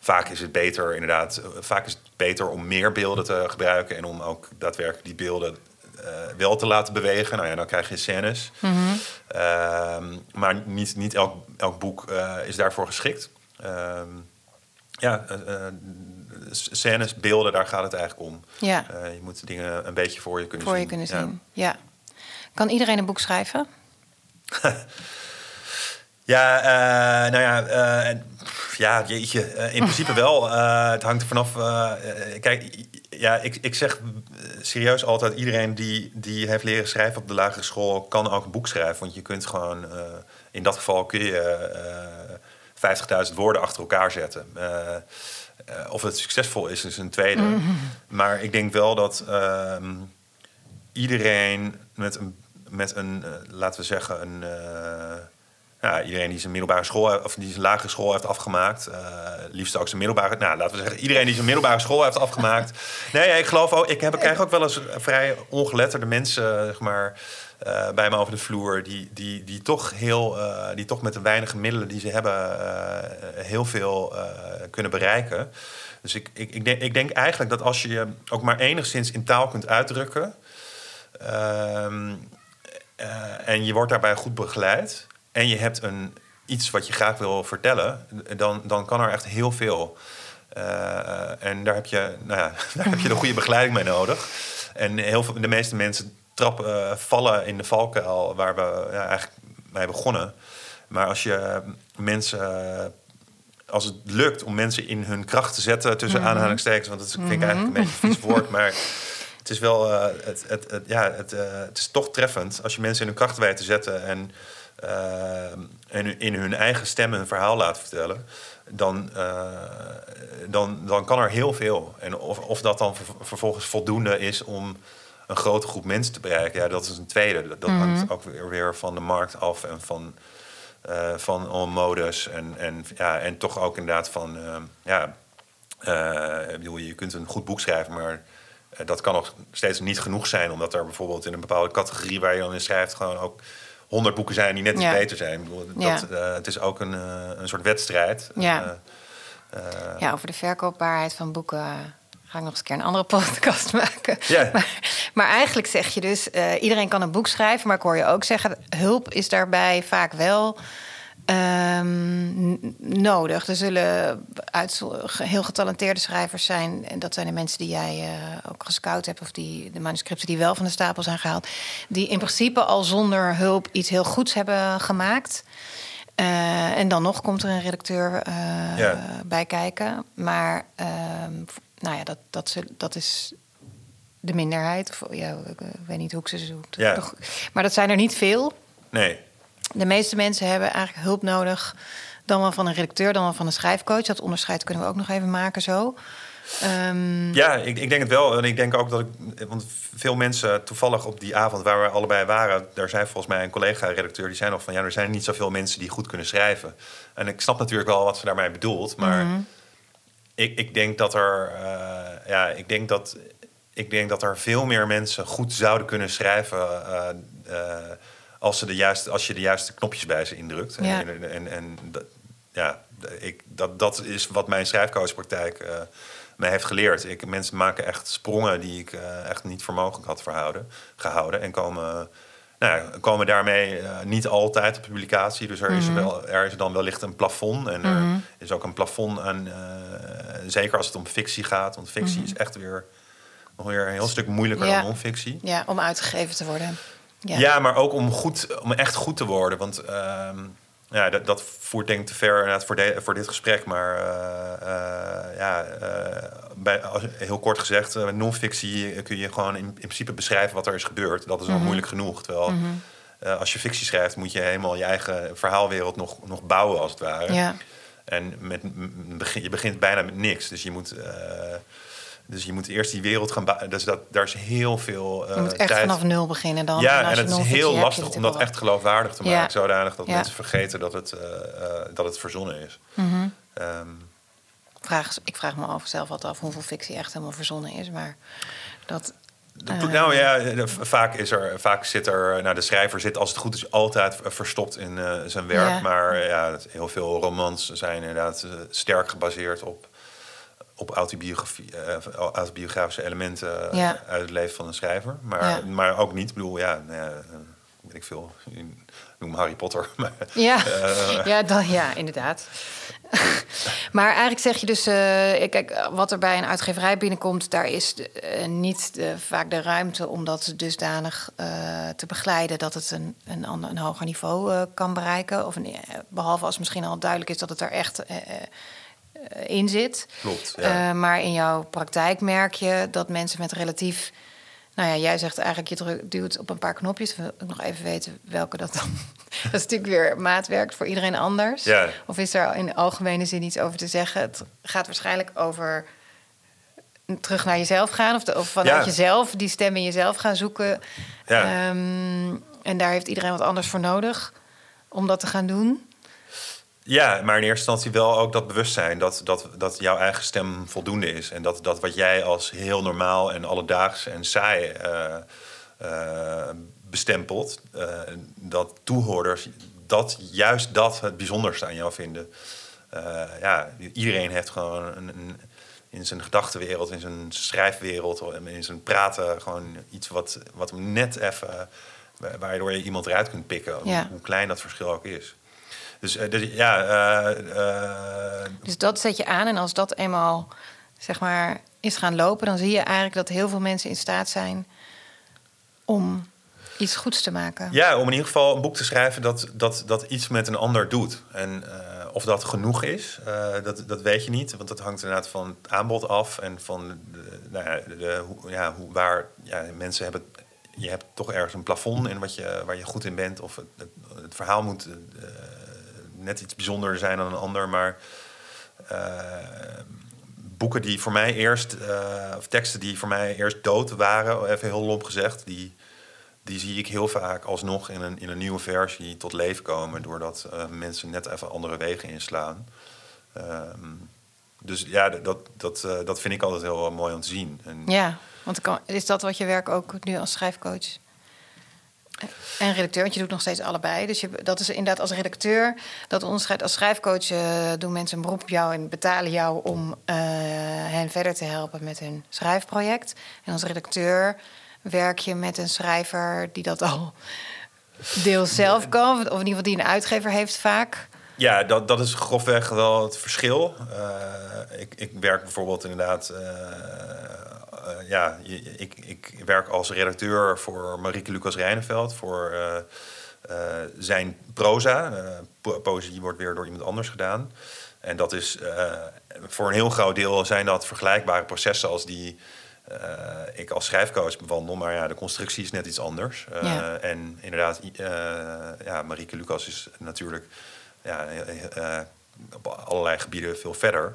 vaak is het beter, inderdaad, vaak is het beter om meer beelden te gebruiken en om ook daadwerkelijk die beelden wel te laten bewegen. Nou ja, dan krijg je scènes. Mhm. Ehm, maar niet, niet elk, elk boek uh, is daarvoor geschikt. Ehm, ja, uh, scènes, beelden, daar gaat het eigenlijk om. Ja. je moet dingen een beetje voor je kunnen voor zien. Voor je kunnen zien, ja. Kan iedereen een boek schrijven? ja, nou ja, ja, jeetje, in principe wel. het hangt er vanaf. kijk, ja, ik, ik zeg serieus altijd, iedereen die, die heeft leren schrijven op de lagere school kan ook een boek schrijven. Want je kunt gewoon, uh, in dat geval kun je uh, 50.000 woorden achter elkaar zetten. Uh, of het succesvol is, is een tweede. Mm -hmm. Maar ik denk wel dat ehm, iedereen met een, met een laten we zeggen, een ja, iedereen die zijn middelbare school of die zijn lagere school heeft afgemaakt, uh, liefst ook zijn middelbare, nou laten we zeggen, iedereen die zijn middelbare school heeft afgemaakt. Nee, ik geloof ook, ik, heb, ik krijg ook wel eens vrij ongeletterde mensen, zeg maar, uh, bij me over de vloer, die, die, die toch heel, uh, die toch met de weinige middelen die ze hebben, heel veel kunnen bereiken. Dus ik, ik, ik, denk, ik denk eigenlijk dat als je je ook maar enigszins in taal kunt uitdrukken. Ehm, en je wordt daarbij goed begeleid en je hebt een, iets wat je graag wil vertellen, dan, dan kan er echt heel veel. Uh, en daar heb, je, nou ja, daar heb je de goede begeleiding mee nodig. En heel veel, de meeste mensen trappen, uh, vallen in de valkuil waar we ja, eigenlijk mee begonnen. Maar als je mensen, als het lukt om mensen in hun kracht te zetten tussen mm -hmm. aanhalingstekens, want dat vind ik eigenlijk een beetje een vies woord, maar het is wel, uh, het, het, het, ja, het, het is toch treffend als je mensen in hun kracht weet te zetten en en in hun eigen stem een verhaal laten vertellen, dan, uh, dan, dan kan er heel veel. En of, of dat dan vervolgens voldoende is om een grote groep mensen te bereiken, ja, dat is een tweede. Dat Mhm. hangt ook weer, weer van de markt af en van, uh, van modus. En, en, ja, en toch ook inderdaad van, ja, ik bedoel, je kunt een goed boek schrijven, maar dat kan nog steeds niet genoeg zijn, omdat er bijvoorbeeld in een bepaalde categorie waar je dan in schrijft, gewoon ook honderd boeken zijn die net iets Ja. beter zijn. Bedoel, dat, Ja. eh, het is ook een, eh, een soort wedstrijd. Ja. Eh, Ja, over de verkoopbaarheid van boeken ga ik nog eens een keer een andere podcast maken. Maar, maar eigenlijk zeg je dus, iedereen kan een boek schrijven, maar ik hoor je ook zeggen, hulp is daarbij vaak wel ehm, nodig. Er zullen uit, heel getalenteerde schrijvers zijn, en dat zijn de mensen die jij eh, ook gescout hebt, of die, de manuscripten die wel van de stapel zijn gehaald, die in principe al zonder hulp iets heel goeds hebben gemaakt. Eh, en dan nog komt er een redacteur eh, Ja. bij kijken. Maar ehm, nou ja, dat, dat, dat is de minderheid. Of, ja, ik, weet niet hoe ik ze. Ja. Toch- Maar dat zijn er niet veel. nee, De meeste mensen hebben eigenlijk hulp nodig. Dan wel van een redacteur, dan wel van een schrijfcoach. Dat onderscheid kunnen we ook nog even maken zo. Ehm, ja, ik, ik denk het wel. En ik denk ook dat ik... Want veel mensen toevallig op die avond waar we allebei waren... daar zijn volgens mij een collega-redacteur... die zei nog van... ja, er zijn niet zoveel mensen die goed kunnen schrijven. En ik snap natuurlijk wel wat ze daarmee bedoelt. Maar Mhm. ik, ik denk dat er... eh, ja, ik denk dat... Ik denk dat er veel meer mensen goed zouden kunnen schrijven... eh, eh, als, ze de juiste, als je de juiste knopjes bij ze indrukt. En- Ja. En, en, en, dat- ja, ik, dat, dat is wat mijn schrijfcoachpraktijk eh mij heeft geleerd. Ik, mensen maken echt sprongen die ik eh, echt niet voor mogelijk had verhouden, gehouden. En komen, nou ja, komen daarmee eh, niet altijd op publicatie. Dus er, is Mhm. wel, er is dan wellicht een plafond. En Mhm. er is ook een plafond aan, zeker als het om fictie gaat. Want fictie Mhm. is echt weer nog weer een heel stuk moeilijker Ja. dan non-fictie. ja, om uitgegeven te worden. Ja. Ja. maar ook om, goed, om echt goed te worden. Want ehm, ja, dat, dat voert denk ik te ver voor, de, voor dit gesprek. Maar eh, eh, ja, eh, bij, als, heel kort gezegd, uh, non-fictie kun je gewoon in, in principe beschrijven wat er is gebeurd. Dat is al Mhm. moeilijk genoeg. Terwijl Mhm. als je fictie schrijft, moet je helemaal je eigen verhaalwereld nog, nog bouwen als het ware. Ja. En met, je begint bijna met niks. Dus je moet, dus je moet eerst die wereld gaan bouwen. Dus dat, daar is heel veel eh, Je moet echt tijd vanaf nul beginnen dan. ja, en het is heel lastig om dat echt geloofwaardig te Ja. maken. Zodanig dat Ja. mensen vergeten dat het, eh, eh, dat het verzonnen is. Mhm. Ehm, Vraag, ik vraag me af zelf altijd af hoeveel fictie echt helemaal verzonnen is. Maar dat, nou ja, vaak, is er, vaak zit er... Nou, de schrijver zit, als het goed is, altijd verstopt in zijn werk. Maar ja, heel veel romans zijn inderdaad sterk gebaseerd op op autobiografie, uh, autobiografische elementen uit het leven van een schrijver. Maar, maar ook niet. Ik bedoel, ja, nou ja weet ik veel. Noem Harry Potter. Maar, ja, uh, ja, dan, ja, inderdaad. maar eigenlijk zeg je dus, uh, kijk, wat er bij een uitgeverij binnenkomt, daar is uh, niet de, vaak de ruimte om dat dusdanig te begeleiden dat het een, een, ander, een hoger niveau kan bereiken. Of een, behalve als misschien al duidelijk is dat het er echt in zit. Klopt. Ja. maar in jouw praktijk merk je dat mensen met relatief nou ja, jij zegt eigenlijk, je druk, duwt op een paar knopjes. Wil ik nog even weten welke dat dan... dat is natuurlijk weer maatwerk voor iedereen anders. Ja. Of is er in algemene zin iets over te zeggen? Het gaat waarschijnlijk over terug naar jezelf gaan. Of, de, of vanuit jezelf, die stem in jezelf gaan zoeken. Ja. Ehm, en daar heeft iedereen wat anders voor nodig om dat te gaan doen. Ja, maar in eerste instantie wel ook dat bewustzijn dat, dat, dat jouw eigen stem voldoende is. En dat, dat wat jij als heel normaal en alledaags en saai uh, uh, bestempelt, uh, dat toehoorders dat juist dat het bijzonderste aan jou vinden. ja, iedereen heeft gewoon een, een, in zijn gedachtenwereld, in zijn schrijfwereld, in zijn praten, gewoon iets wat, wat hem net even, waardoor je iemand eruit kunt pikken, hoe klein dat verschil ook is. Dus, uh, dus ja. Uh, dus dat zet je aan en als dat eenmaal zeg maar is gaan lopen, dan zie je eigenlijk dat heel veel mensen in staat zijn om iets goeds te maken. Ja, om in ieder geval een boek te schrijven dat, dat, dat iets met een ander doet. En of dat genoeg is, dat, dat weet je niet. Want dat hangt inderdaad van het aanbod af en van de, nou ja, de, ja, hoe, waar ja, mensen hebben. Je hebt toch ergens een plafond in wat je, waar je goed in bent. Of het, het, het verhaal moet net iets bijzonder zijn dan een ander. Maar uh, boeken die voor mij eerst, uh, of teksten die voor mij eerst dood waren, even heel lomp gezegd, die, die zie ik heel vaak alsnog in een, in een nieuwe versie tot leven komen. Doordat uh, mensen net even andere wegen inslaan. Ehm, dus ja, dat, dat, dat vind ik altijd heel mooi om te zien. En ja, want is dat wat je werk ook nu als schrijfcoach en redacteur, want je doet nog steeds allebei. Dus je, dat is inderdaad als redacteur, dat onderscheid als schrijfcoach uh, doen mensen een beroep op jou en betalen jou om uh, hen verder te helpen met hun schrijfproject. En als redacteur werk je met een schrijver die dat al deels zelf kan, of in ieder geval die een uitgever heeft vaak. Ja, dat, dat is grofweg wel het verschil. Uh, ik, ik werk bijvoorbeeld inderdaad eh, ja, ik, ik werk als redacteur voor Marieke Lucas Rijneveld voor eh, eh, zijn proza. poëzie wordt weer door iemand anders gedaan. En dat is voor een heel groot deel zijn dat vergelijkbare processen als die ik als schrijfcoach bewandel. Maar ja, de constructie is net iets anders. En inderdaad, ja, Marieke Lucas is natuurlijk ja, op allerlei gebieden veel verder.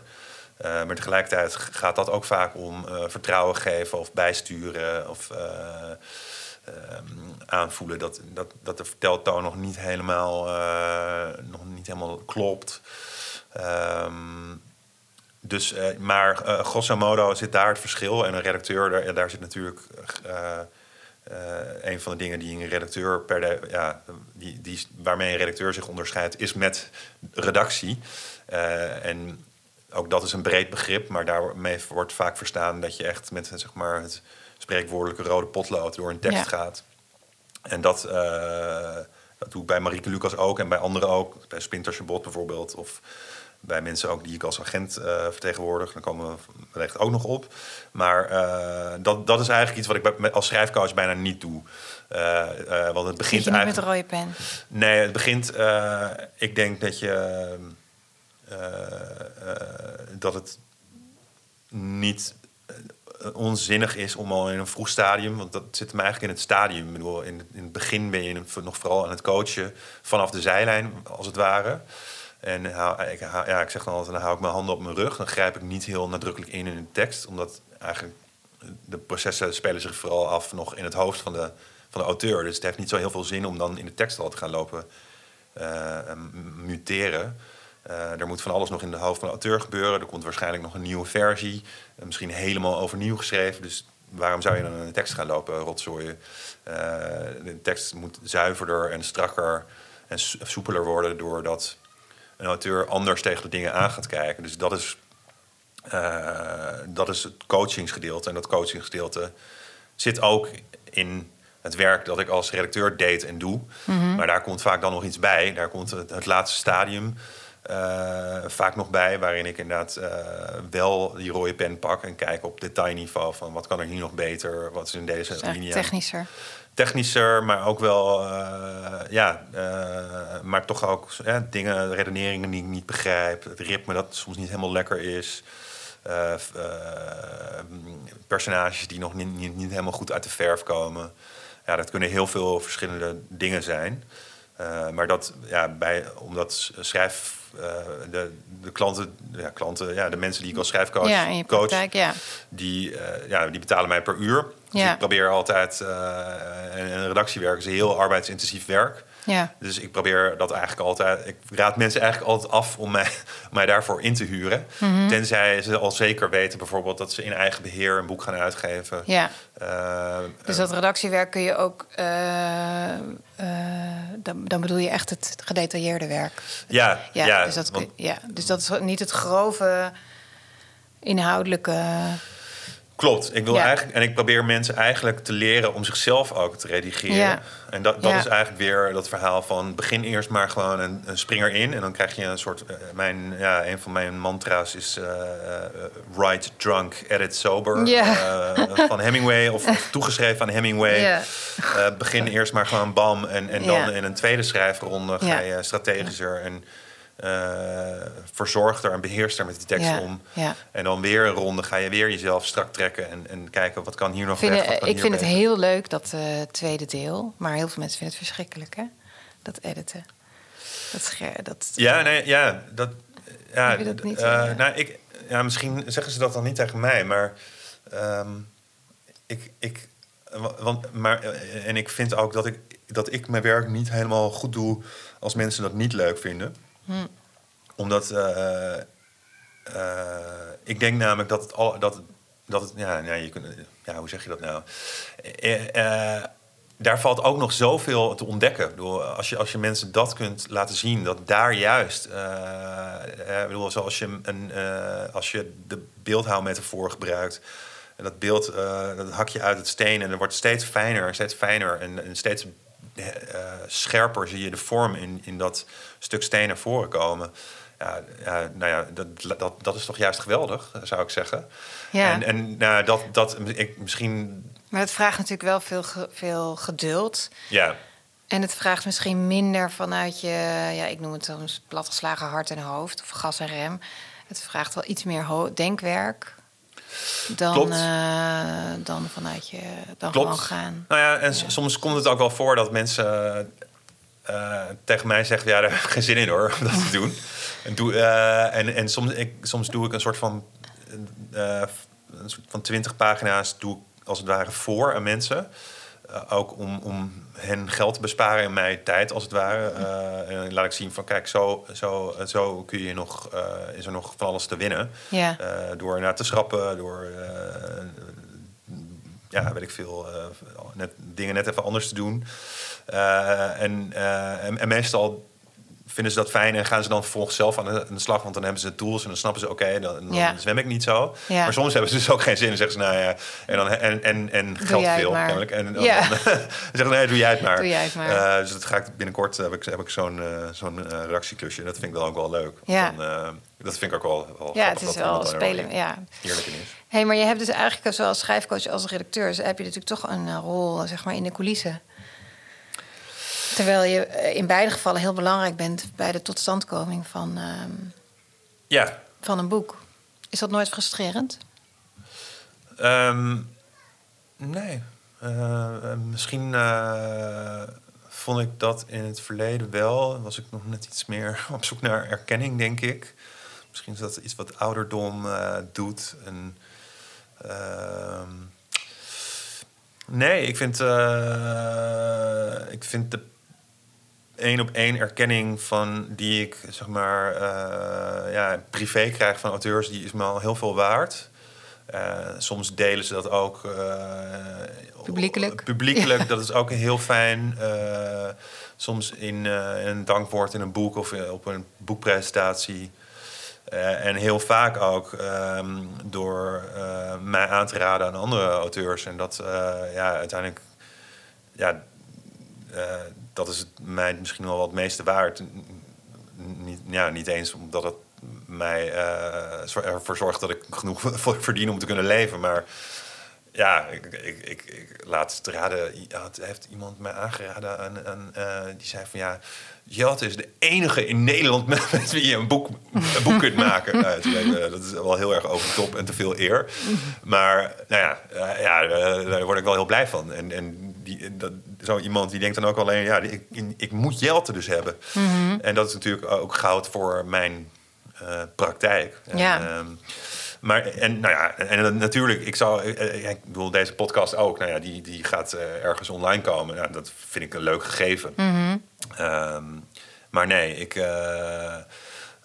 Uh, maar tegelijkertijd gaat dat ook vaak om uh, vertrouwen geven of bijsturen of uh, um, aanvoelen dat, dat, dat de verteltoon nog niet helemaal, nog niet helemaal klopt. Um, dus, maar grosso modo zit daar het verschil. En een redacteur, daar, daar zit natuurlijk een van de dingen die een redacteur per ja, die, die, waarmee een redacteur zich onderscheidt, is met redactie. en ook dat is een breed begrip, maar daarmee wordt vaak verstaan dat je echt met zeg maar, het spreekwoordelijke rode potlood door een tekst gaat. En dat, uh, dat doe ik bij Marieke Lucas ook en bij anderen ook. Bij Spinter Chabot bijvoorbeeld. Of bij mensen ook die ik als agent uh, vertegenwoordig. Dan komen we wellicht ook nog op. Maar uh, dat, dat is eigenlijk iets wat ik als schrijfcoach bijna niet doe. want het begint je niet met rode pen? Nee, het begint... ik denk dat je eh, eh, dat het niet eh, onzinnig is om al in een vroeg stadium, want dat zit hem eigenlijk in het stadium. In, in het begin ben je nog vooral aan het coachen vanaf de zijlijn, als het ware. En ik, ja, ik zeg dan altijd, dan hou ik mijn handen op mijn rug. Dan grijp ik niet heel nadrukkelijk in in de tekst, omdat eigenlijk de processen spelen zich vooral af nog in het hoofd van de, van de auteur. Dus het heeft niet zo heel veel zin om dan in de tekst al te gaan lopen muteren. Uh, er moet van alles nog in de hoofd van de auteur gebeuren. Er komt waarschijnlijk nog een nieuwe versie. Uh, misschien helemaal overnieuw geschreven. Dus waarom zou je dan een tekst gaan lopen rotzooien? Uh, de tekst moet zuiverder en strakker en soepeler worden doordat een auteur anders tegen de dingen aan gaat kijken. Dus dat is, dat is het coachingsgedeelte. En dat coachingsgedeelte zit ook in het werk dat ik als redacteur deed en doe. Mhm. Maar daar komt vaak dan nog iets bij. Daar komt het, laatste stadium uh, vaak nog bij, waarin ik inderdaad uh, wel die rode pen pak en kijk op detailniveau van wat kan er hier nog beter, wat is in deze dus linie. Technischer. Technischer, maar ook wel, uh, ja, maar toch ook dingen, redeneringen die ik niet begrijp, het ritme dat soms niet helemaal lekker is. personages die nog niet, niet, niet helemaal goed uit de verf komen ja, dat kunnen heel veel verschillende dingen zijn. Maar dat, ja, bij, omdat schrijf, de, de klanten, ja, klanten, ja, de mensen die ik als schrijfcoach ja, praktijk, ja. Die, uh, ja, die betalen mij per uur. Dus ja. ik probeer altijd, en, en redactiewerk is heel arbeidsintensief werk. Ja. Dus ik probeer dat eigenlijk altijd. Ik raad mensen eigenlijk altijd af om mij, mij daarvoor in te huren. Mm Tenzij ze al zeker weten, bijvoorbeeld, dat ze in eigen beheer een boek gaan uitgeven. Ja. Uh, dus dat redactiewerk kun je ook. Uh, uh, dan, dan, bedoel je echt het gedetailleerde werk. Ja, ja, ja, dus, dat, want... ja dus dat is niet het grove inhoudelijke. Klopt. Ik wil eigenlijk, en ik probeer mensen eigenlijk te leren om zichzelf ook te redigeren. Ja. En dat, dat is eigenlijk weer dat verhaal van begin eerst maar gewoon een, een spring erin. En dan krijg je een soort. Uh, mijn, ja, een van mijn mantra's is uh, write drunk, edit sober. van Hemingway, of, of, toegeschreven aan Hemingway. begin eerst maar gewoon bam. En, en dan in een tweede schrijfronde ga je strategischer. En verzorgder en beheerster met die tekst om. Ja. En dan weer een ronde ga je weer jezelf strak trekken en, en kijken wat kan hier nog vind, Ik vind het heel leuk, dat uh, tweede deel. Maar heel veel mensen vinden het verschrikkelijk, hè? Dat editen. Dat, dat... Ja, nee, ja, dat... Ja, dat niet, uh, nou, ik, ja, misschien zeggen ze dat dan niet tegen mij, maar... Um, ik, ik, want, maar, en ik vind ook dat ik, dat ik mijn werk niet helemaal goed doe als mensen dat niet leuk vinden. Hm. Omdat uh, ik denk namelijk dat het al dat, dat het ja, ja, je kunt, ja, hoe zeg je dat nou? Uh, daar valt ook nog zoveel te ontdekken. Als, je, als je mensen dat kunt laten zien, dat daar juist, uh, bedoel, zoals je, een, als je de beeldhouwmetafoor gebruikt, en dat beeld, dat hak je uit het steen en er wordt steeds fijner en steeds fijner en, en steeds scherper zie je de vorm in, in dat stuk steen naar voren komen. Ja, ja, nou ja, dat, dat, dat is toch juist geweldig, zou ik zeggen. Ja. En, en nou, dat, dat ik misschien. Maar het vraagt natuurlijk wel veel, veel geduld. Ja. En het vraagt misschien minder vanuit je, ja, ik noem het soms platgeslagen hart en hoofd of gas en rem. Het vraagt wel iets meer denkwerk dan, uh, dan vanuit je dan Klopt. gewoon gaan. Nou ja, en soms komt het ook wel voor dat mensen uh, tegen mij zeggen: Ja, daar heb ik geen zin in hoor, om dat te doen. En, doe, uh, en, en soms, ik, soms doe ik een soort van, een soort van twintig pagina's, doe ik als het ware voor aan mensen. Ook om, om hen geld te besparen en mij tijd, als het ware. Uh, en laat ik zien van, kijk, zo, zo, zo kun je nog, uh, is er nog van alles te winnen. Ja. Uh, door naar te schrappen, door, ja, weet ik veel, net, dingen net even anders te doen. en, en, en meestal vinden ze dat fijn en gaan ze dan vervolgens zelf aan de, slag. Want dan hebben ze tools en dan snappen ze, oké, dan, dan zwem ik niet zo. Ja. Maar soms hebben ze dus ook geen zin en zeggen ze, nou ja, en, dan, en, en, en geld veel, kennelijk. En dan, ja. dan, zeggen nee, doe jij het maar. Doe jij het maar. Uh, dus dat ga ik binnenkort, heb ik, heb ik zo'n uh, zo'n uh, redactieklusje. Dat vind ik dan ook wel leuk. Ja. Dan, dat vind ik ook wel, wel Ja, het is wel spelen, ja. Heerlijk in is. hey, maar je hebt dus eigenlijk zowel schrijfcoach als redacteur... Dus heb je natuurlijk toch een rol, zeg maar, in de coulissen. Terwijl je eh, in beide gevallen heel belangrijk bent bij de totstandkoming van, uh, ja. van een boek. Is dat nooit frustrerend? Um, nee. Uh, misschien uh, vond ik dat in het verleden wel. Was ik nog net iets meer op zoek naar erkenning, denk ik. Misschien is dat iets wat ouderdom doet. En, ehm, nee, ik vind, ik vind de één op één erkenning van die ik zeg maar uh, ja, privé krijg van auteurs, die is me al heel veel waard. soms delen ze dat ook publiekelijk. Publiekelijk, dat is ook heel fijn. soms in, in, een dankwoord in een boek of op een boekpresentatie. Uh, en heel vaak ook um, door uh, mij aan te raden aan andere auteurs. En dat uh, ja, uiteindelijk, ja, dat is het mij misschien wel wat meeste waard. Niet, ja, niet eens omdat het mij ervoor zorgt dat ik genoeg verdien om te kunnen leven. Maar ja, ik, ik, ik, ik laat het raden. heeft iemand mij aangeraden aan, aan die zei van ja Jat is de enige in Nederland met, wie je een boek, een boek kunt maken. nou, dat is wel heel erg over de top en te veel eer. Maar nou ja, uh, ja daar word ik wel heel blij van. En, en die, dat, zo iemand die denkt dan ook alleen... ja, ik, ik moet Jelte dus hebben. Mm -hmm. En dat is natuurlijk ook goud voor mijn uh, praktijk. Ja. En, um, maar en nou ja, en natuurlijk, ik zou, ik bedoel, deze podcast ook, nou ja, die, die gaat uh, ergens online komen. Nou, dat vind ik een leuk gegeven. Mm -hmm. um, maar nee, ik, uh,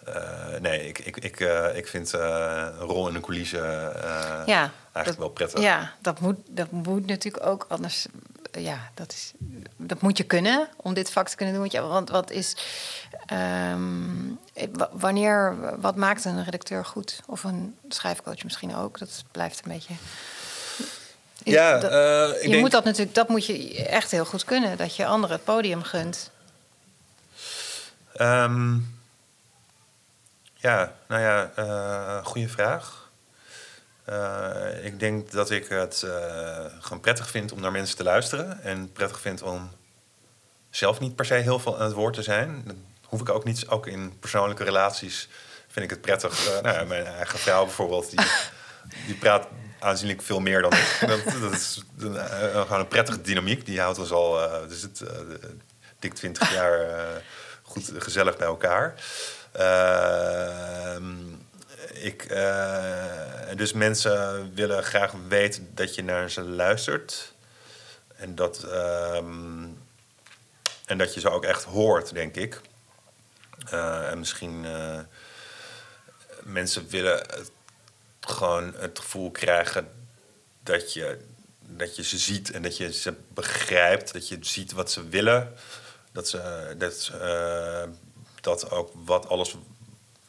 uh, nee, ik, ik, ik, ik vind een rol in de coulissen ja, eigenlijk dat, wel prettig. Ja, dat moet, dat moet natuurlijk ook anders. Ja, dat, is, dat moet je kunnen om dit vak te kunnen doen. Want, ja, want wat is. Um, wanneer, wat maakt een redacteur goed? Of een schrijfcoach misschien ook? Dat blijft een beetje. Ja, dat, uh, ik je denk... moet dat natuurlijk, dat moet je echt heel goed kunnen. Dat je anderen het podium gunt. Um, ja, nou ja, uh, goede vraag. Uh, ik denk dat ik het uh, gewoon prettig vind om naar mensen te luisteren. En prettig vind om zelf niet per se heel veel aan het woord te zijn. Dat hoef ik ook niet. Ook in persoonlijke relaties vind ik het prettig. Uh, nou ja, mijn eigen vrouw bijvoorbeeld, die, die praat aanzienlijk veel meer dan ik. Dat, dat is een, gewoon een prettige dynamiek. Die houdt ons al dus het, dik 20 jaar goed gezellig bij elkaar. Uh, ik, uh, dus mensen willen graag weten dat je naar ze luistert. En dat, uh, en dat je ze ook echt hoort, denk ik. Uh, en misschien mensen willen gewoon het gevoel krijgen dat je, dat je ze ziet en dat je ze begrijpt. Dat je ziet wat ze willen dat, ze, dat, uh, dat ook wat alles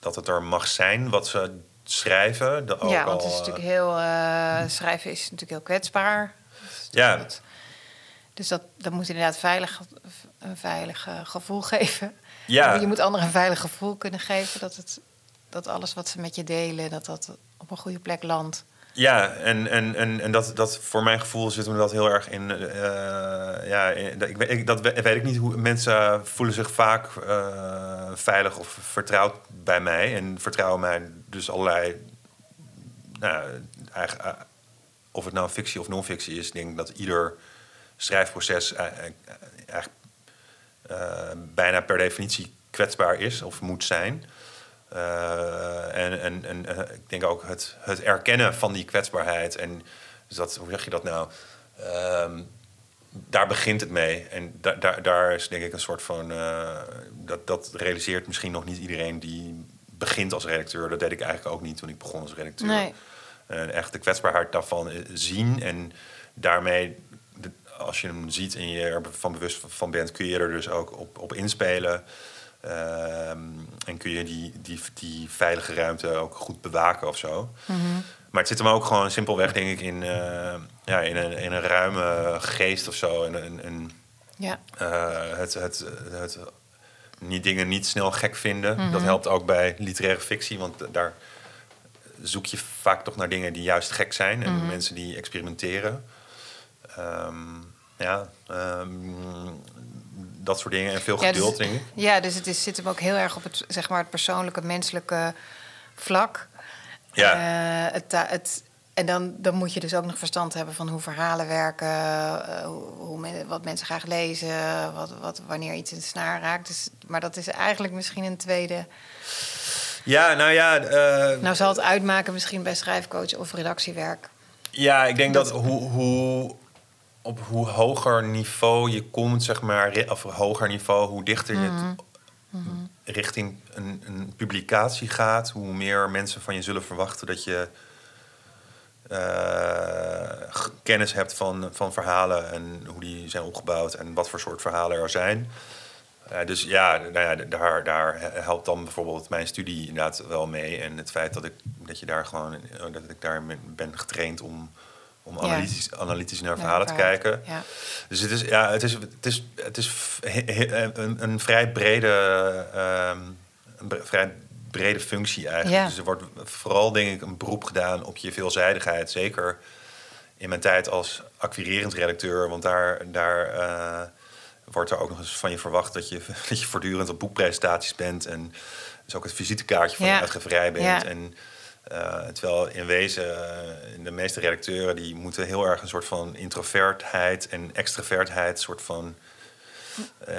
dat het er mag zijn wat ze schrijven. De, ook ja, want het is natuurlijk heel uh, schrijven is natuurlijk heel kwetsbaar. Ja. Dat, dus dat, dat moet inderdaad veilig, een veilig uh, gevoel geven. Ja. Je moet anderen een veilig gevoel kunnen geven dat, het, dat alles wat ze met je delen, dat dat op een goede plek landt. Ja, en, en, en, en dat, dat voor mijn gevoel zit me dat heel erg in. Uh, ja, ik, ik, dat weet ik niet hoe mensen voelen zich vaak uh, veilig of vertrouwd bij mij. En vertrouwen mij dus allerlei. Nou, uh, of het nou fictie of non-fictie is, ik denk dat ieder schrijfproces eigenlijk bijna per definitie kwetsbaar is of moet zijn. Uh, en en, en uh, ik denk ook het, het erkennen van die kwetsbaarheid. En dus dat, hoe zeg je dat nou? Um, daar begint het mee. En da, daar, daar is denk ik een soort van. Uh, dat, dat realiseert misschien nog niet iedereen die begint als redacteur. Dat deed ik eigenlijk ook niet toen ik begon als redacteur. Nee. Echt de kwetsbaarheid daarvan zien. En daarmee, als je hem ziet en je ervan bewust van bent, kun je er dus ook op, op inspelen. Uh, en kun je die, die, die veilige ruimte ook goed bewaken of zo. Mm-hmm. Maar het zit hem ook gewoon simpelweg, denk ik, in, uh, ja, in, een, in een ruime geest of zo. En, en, en ja. uh, het, het, het, niet dingen niet snel gek vinden. Mm-hmm. Dat helpt ook bij literaire fictie, want daar zoek je vaak toch naar dingen die juist gek zijn. En Mm-hmm. mensen die experimenteren. Um, ja, um, dat soort dingen en veel geduld, ja, dus. Ja, dus het is, zit hem ook heel erg op het, zeg maar, het persoonlijke, menselijke vlak. Ja. Uh, het, het, en dan, dan moet je dus ook nog verstand hebben van hoe verhalen werken, uh, hoe, wat mensen graag lezen, wat, wat, wanneer iets in de snaar raakt. Dus, maar dat is eigenlijk misschien een tweede. Ja, nou ja. Uh, nou zal het uitmaken misschien bij schrijfcoach of redactiewerk. Ja, ik denk dat, dat hoe, hoe op hoe hoger niveau je komt, zeg maar, of hoger niveau, hoe dichter je Mhm. het mm-hmm. richting een, een, publicatie gaat, hoe meer mensen van je zullen verwachten dat je kennis hebt van, van verhalen en hoe die zijn opgebouwd en wat voor soort verhalen er zijn. dus ja, nou ja daar, daar helpt dan bijvoorbeeld mijn studie inderdaad wel mee. En het feit dat, ik, dat, je daar gewoon, dat ik daar ben getraind om om analytisch, analytisch naar verhalen te kijken. Ja. Dus het is, ja, het is, het is, het is een, een vrij brede, um, een vrij brede functie eigenlijk. Dus er wordt vooral denk ik een beroep gedaan op je veelzijdigheid. Zeker in mijn tijd als acquirerend redacteur, want daar, daar uh, wordt er ook nog eens van je verwacht dat je, dat je voortdurend op boekpresentaties bent en dus ook het visitekaartje van de uitgeverij bent. En uh, terwijl in wezen, uh, de meeste redacteuren die moeten heel erg een soort van introvertheid en extravertheid soort van uh,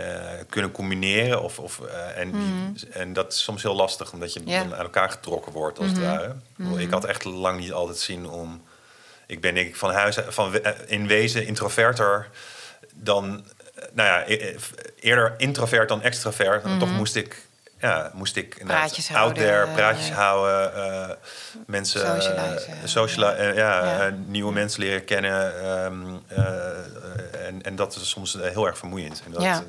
kunnen combineren. Of, of, en, mm. en dat is soms heel lastig, omdat je yeah. dan aan elkaar getrokken wordt, als mm -hmm. het ware. Mm -hmm. Ik had echt lang niet altijd zin om. Ik ben denk ik van huis van in wezen introverter dan. Nou ja, e-, eerder introvert dan extravert. -hmm. Toch moest ik ja, moest ik praatjes out there, praatjes houden, uh, mensen, socialize, uh, ja, ja. nieuwe mensen leren kennen. Um, en, en dat is soms heel erg vermoeiend. En dat, ja.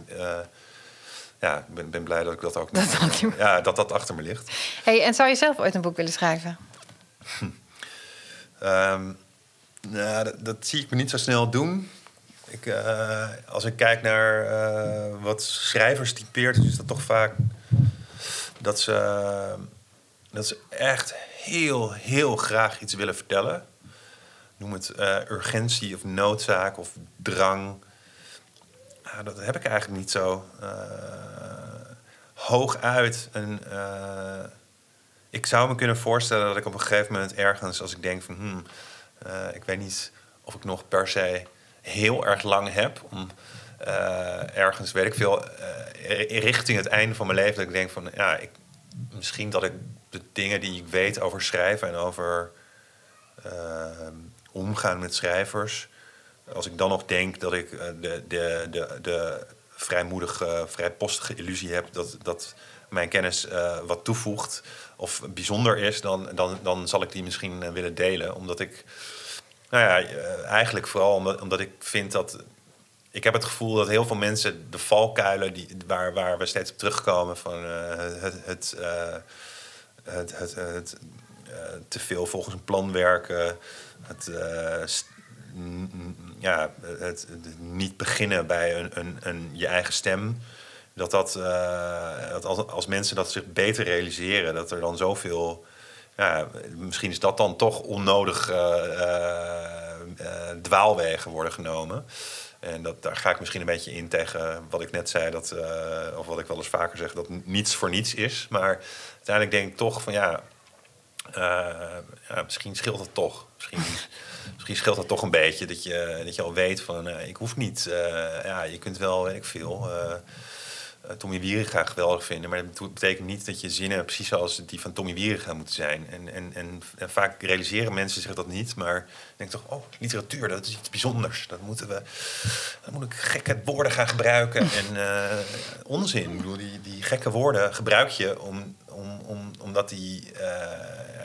ja, ik ben, ben, blij dat ik dat ook dat, nog, ja, dat dat achter me ligt. Hey, en zou je zelf ooit een boek willen schrijven? um, nou, dat, dat, zie ik me niet zo snel doen. Ik, als ik kijk naar wat schrijvers typeert, is dat toch vaak dat ze, dat ze echt heel, heel graag iets willen vertellen. Noem het uh, urgentie of noodzaak of drang. Nou, dat heb ik eigenlijk niet zo. Uh, hooguit. En, uh, ik zou me kunnen voorstellen dat ik op een gegeven moment ergens, als ik denk van, hmm, ik weet niet of ik nog per se heel erg lang heb om uh, ergens, weet ik veel, uh, richting het einde van mijn leven, dat ik denk van, ja, ik, misschien dat ik de dingen die ik weet over schrijven en over uh, omgaan met schrijvers, als ik dan nog denk dat ik de, de, de, de vrijmoedige, vrijpostige illusie heb dat, dat mijn kennis wat toevoegt of bijzonder is, dan, dan, dan zal ik die misschien willen delen. Omdat ik, nou ja, eigenlijk vooral omdat, omdat ik vind dat ik heb het gevoel dat heel veel mensen de valkuilen die, waar, waar we steeds op terugkomen van uh, het, het, het, het, het uh, te veel volgens een plan werken, het, ja, het, niet beginnen bij een, een, een, je eigen stem. Dat, dat, dat als, als mensen dat zich beter realiseren, dat er dan zoveel. Ja, misschien is dat dan toch onnodig dwaalwegen worden genomen. En dat, daar ga ik misschien een beetje in tegen wat ik net zei, dat, uh, of wat ik wel eens vaker zeg, dat niets voor niets is. Maar uiteindelijk denk ik toch van ja, uh, ja misschien scheelt het toch. Misschien, misschien scheelt het toch een beetje dat je, dat je al weet van uh, ik hoef niet, ja, je kunt wel, weet ik veel Tommy Wieringa geweldig vinden. Maar dat betekent niet dat je zinnen precies zoals die van Tommy Wieringa moeten zijn. En, en, en, en, vaak realiseren mensen zich dat niet. Maar ik denk toch, oh, literatuur, dat is iets bijzonders. Dat moeten we, dan moet ik gekke woorden gaan gebruiken. En uh, onzin. Ik bedoel, die, die gekke woorden gebruik je om, om, om, omdat die... Uh,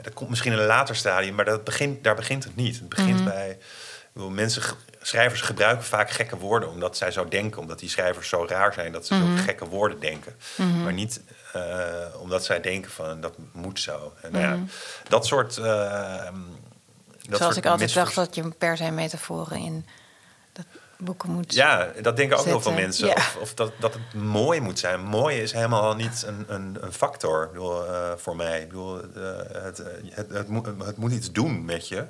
dat komt misschien in een later stadium, maar dat begint, daar begint het niet. Het begint mhm. bij... Bedoel, mensen schrijvers gebruiken vaak gekke woorden omdat zij zo denken, omdat die schrijvers zo raar zijn dat ze mm zo gekke woorden denken. Mhm. Maar niet uh, omdat zij denken van dat moet zo. En, nou ja, mhm. dat soort. Uh, dat Zoals ik altijd dacht dat je per se metaforen in dat boeken moet. Ja, dat denken ook heel veel mensen. Of, of, dat, dat het mooi moet zijn. Mooi is helemaal niet een, een, een factor ik bedoel, uh, voor mij. Ik bedoel, het, het, het, het, moet, het moet iets doen met je.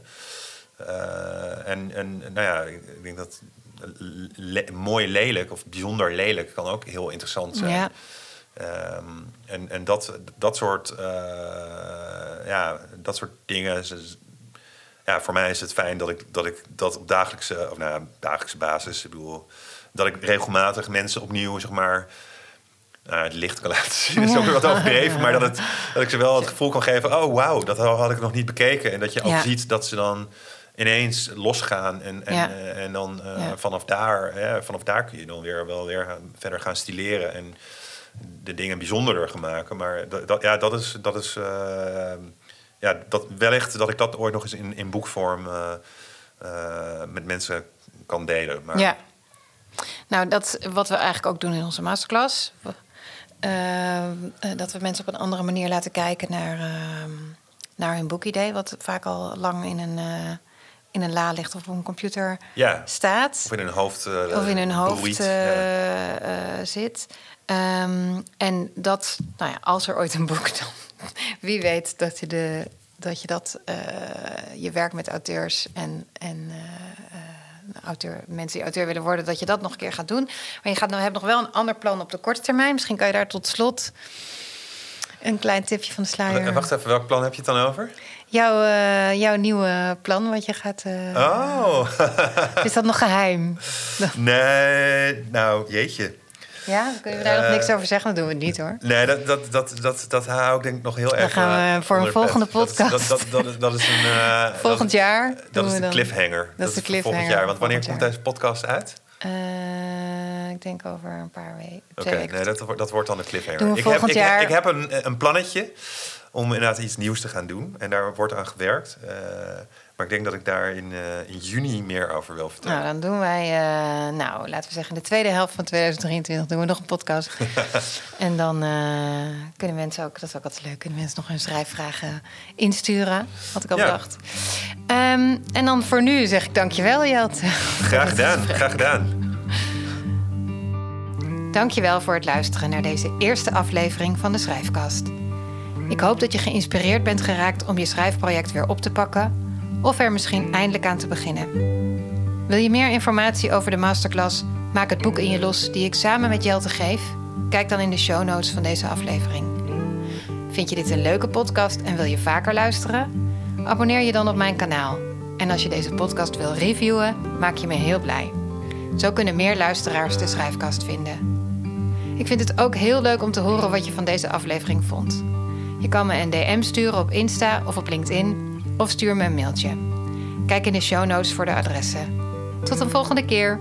Uh, en, en nou ja, ik denk dat mooi lelijk of bijzonder lelijk kan ook heel interessant zijn. Ja. Um, en en dat, dat, soort, uh, ja, dat soort dingen. Ja, voor mij is het fijn dat ik dat, ik dat op dagelijkse, of nou, dagelijkse basis, ik bedoel, dat ik regelmatig mensen opnieuw, zeg maar, uh, het licht kan laten zien. Dat is ook weer wat overdreven, maar dat, het, dat ik ze wel het gevoel kan geven: oh wauw, dat had ik nog niet bekeken. En dat je ook ziet dat ze dan ineens losgaan. En, en, eh, en dan uh, vanaf, daar, hè, vanaf daar kun je dan weer wel weer verder gaan stileren en de dingen bijzonderder gaan maken. Maar dat, dat ja, dat is, dat is uh, ja, dat, wellicht dat ik dat ooit nog eens in, in boekvorm eh, eh, met mensen kan delen. Maar Ja. Nou, dat wat we eigenlijk ook doen in onze masterclass. Eh, eh, dat we mensen op een andere manier laten kijken naar, ehm, naar hun boekidee. Wat vaak al lang in een, eh, in een la ligt of op een computer ja, staat. of in hun hoofd eh, of in hun hoofd eh, Ja. eh, zit. Ehm, en dat, nou ja, als er ooit een boek dan, wie weet dat je, de, dat, je dat, je werk met auteurs en, en eh, auteur, mensen die auteur willen worden, dat je dat nog een keer gaat doen. Maar je gaat, nou, hebt nog wel een ander plan op de korte termijn. Misschien kan je daar tot slot een klein tipje van de sluier. Wacht even, welk plan heb je het dan over? Jouw, eh, jouw nieuwe plan, wat je gaat. eh, Oh, Is dat nog geheim? nee, nou jeetje. Ja, kunnen we daar nog Eh, niks over zeggen? Dat doen we niet hoor. Nee, dat, dat, dat, dat, dat hou ik denk ik nog heel erg. gaan we eh, voor een volgende podcast. Dat, dat, dat, is- een. eh, Volgend jaar Dat is de dan. cliffhanger. Dat is de voor Volgend cliffhanger jaar. Want wanneer komt deze podcast uit? Eh, ik denk over een paar weken. Oké, nee, dat, wordt- dat wordt dan de cliffhanger. Ik, heb, ik heb een, een plannetje om inderdaad iets nieuws te gaan doen. En daar wordt aan gewerkt. Eh, maar ik denk dat ik daar in, eh, in juni meer over wil vertellen. Nou, dan doen wij, eh, nou, laten we zeggen, in de tweede helft van 2023 doen we nog een podcast. en dan kunnen mensen ook, dat is ook altijd leuk, kunnen mensen nog hun schrijfvragen insturen. Had ik al Ja. bedacht. Ehm, en dan voor nu zeg ik dankjewel, Jelte. graag gedaan, graag gedaan. Dankjewel voor het luisteren naar deze eerste aflevering van de Schrijfkast. Ik hoop dat je geïnspireerd bent geraakt om je schrijfproject weer op te pakken of er misschien eindelijk aan te beginnen. Wil je meer informatie over de masterclass Maak het boek in je los die ik samen met Jelte geef? Kijk dan in de show notes van deze aflevering. Vind je dit een leuke podcast en wil je vaker luisteren? Abonneer je dan op mijn kanaal. En als je deze podcast wil reviewen, maak je me heel blij. Zo kunnen meer luisteraars de schrijfkast vinden. Ik vind het ook heel leuk om te horen wat je van deze aflevering vond. Je kan me een DM sturen op Insta of op LinkedIn of stuur me een mailtje. Kijk in de show notes voor de adressen. Tot een volgende keer.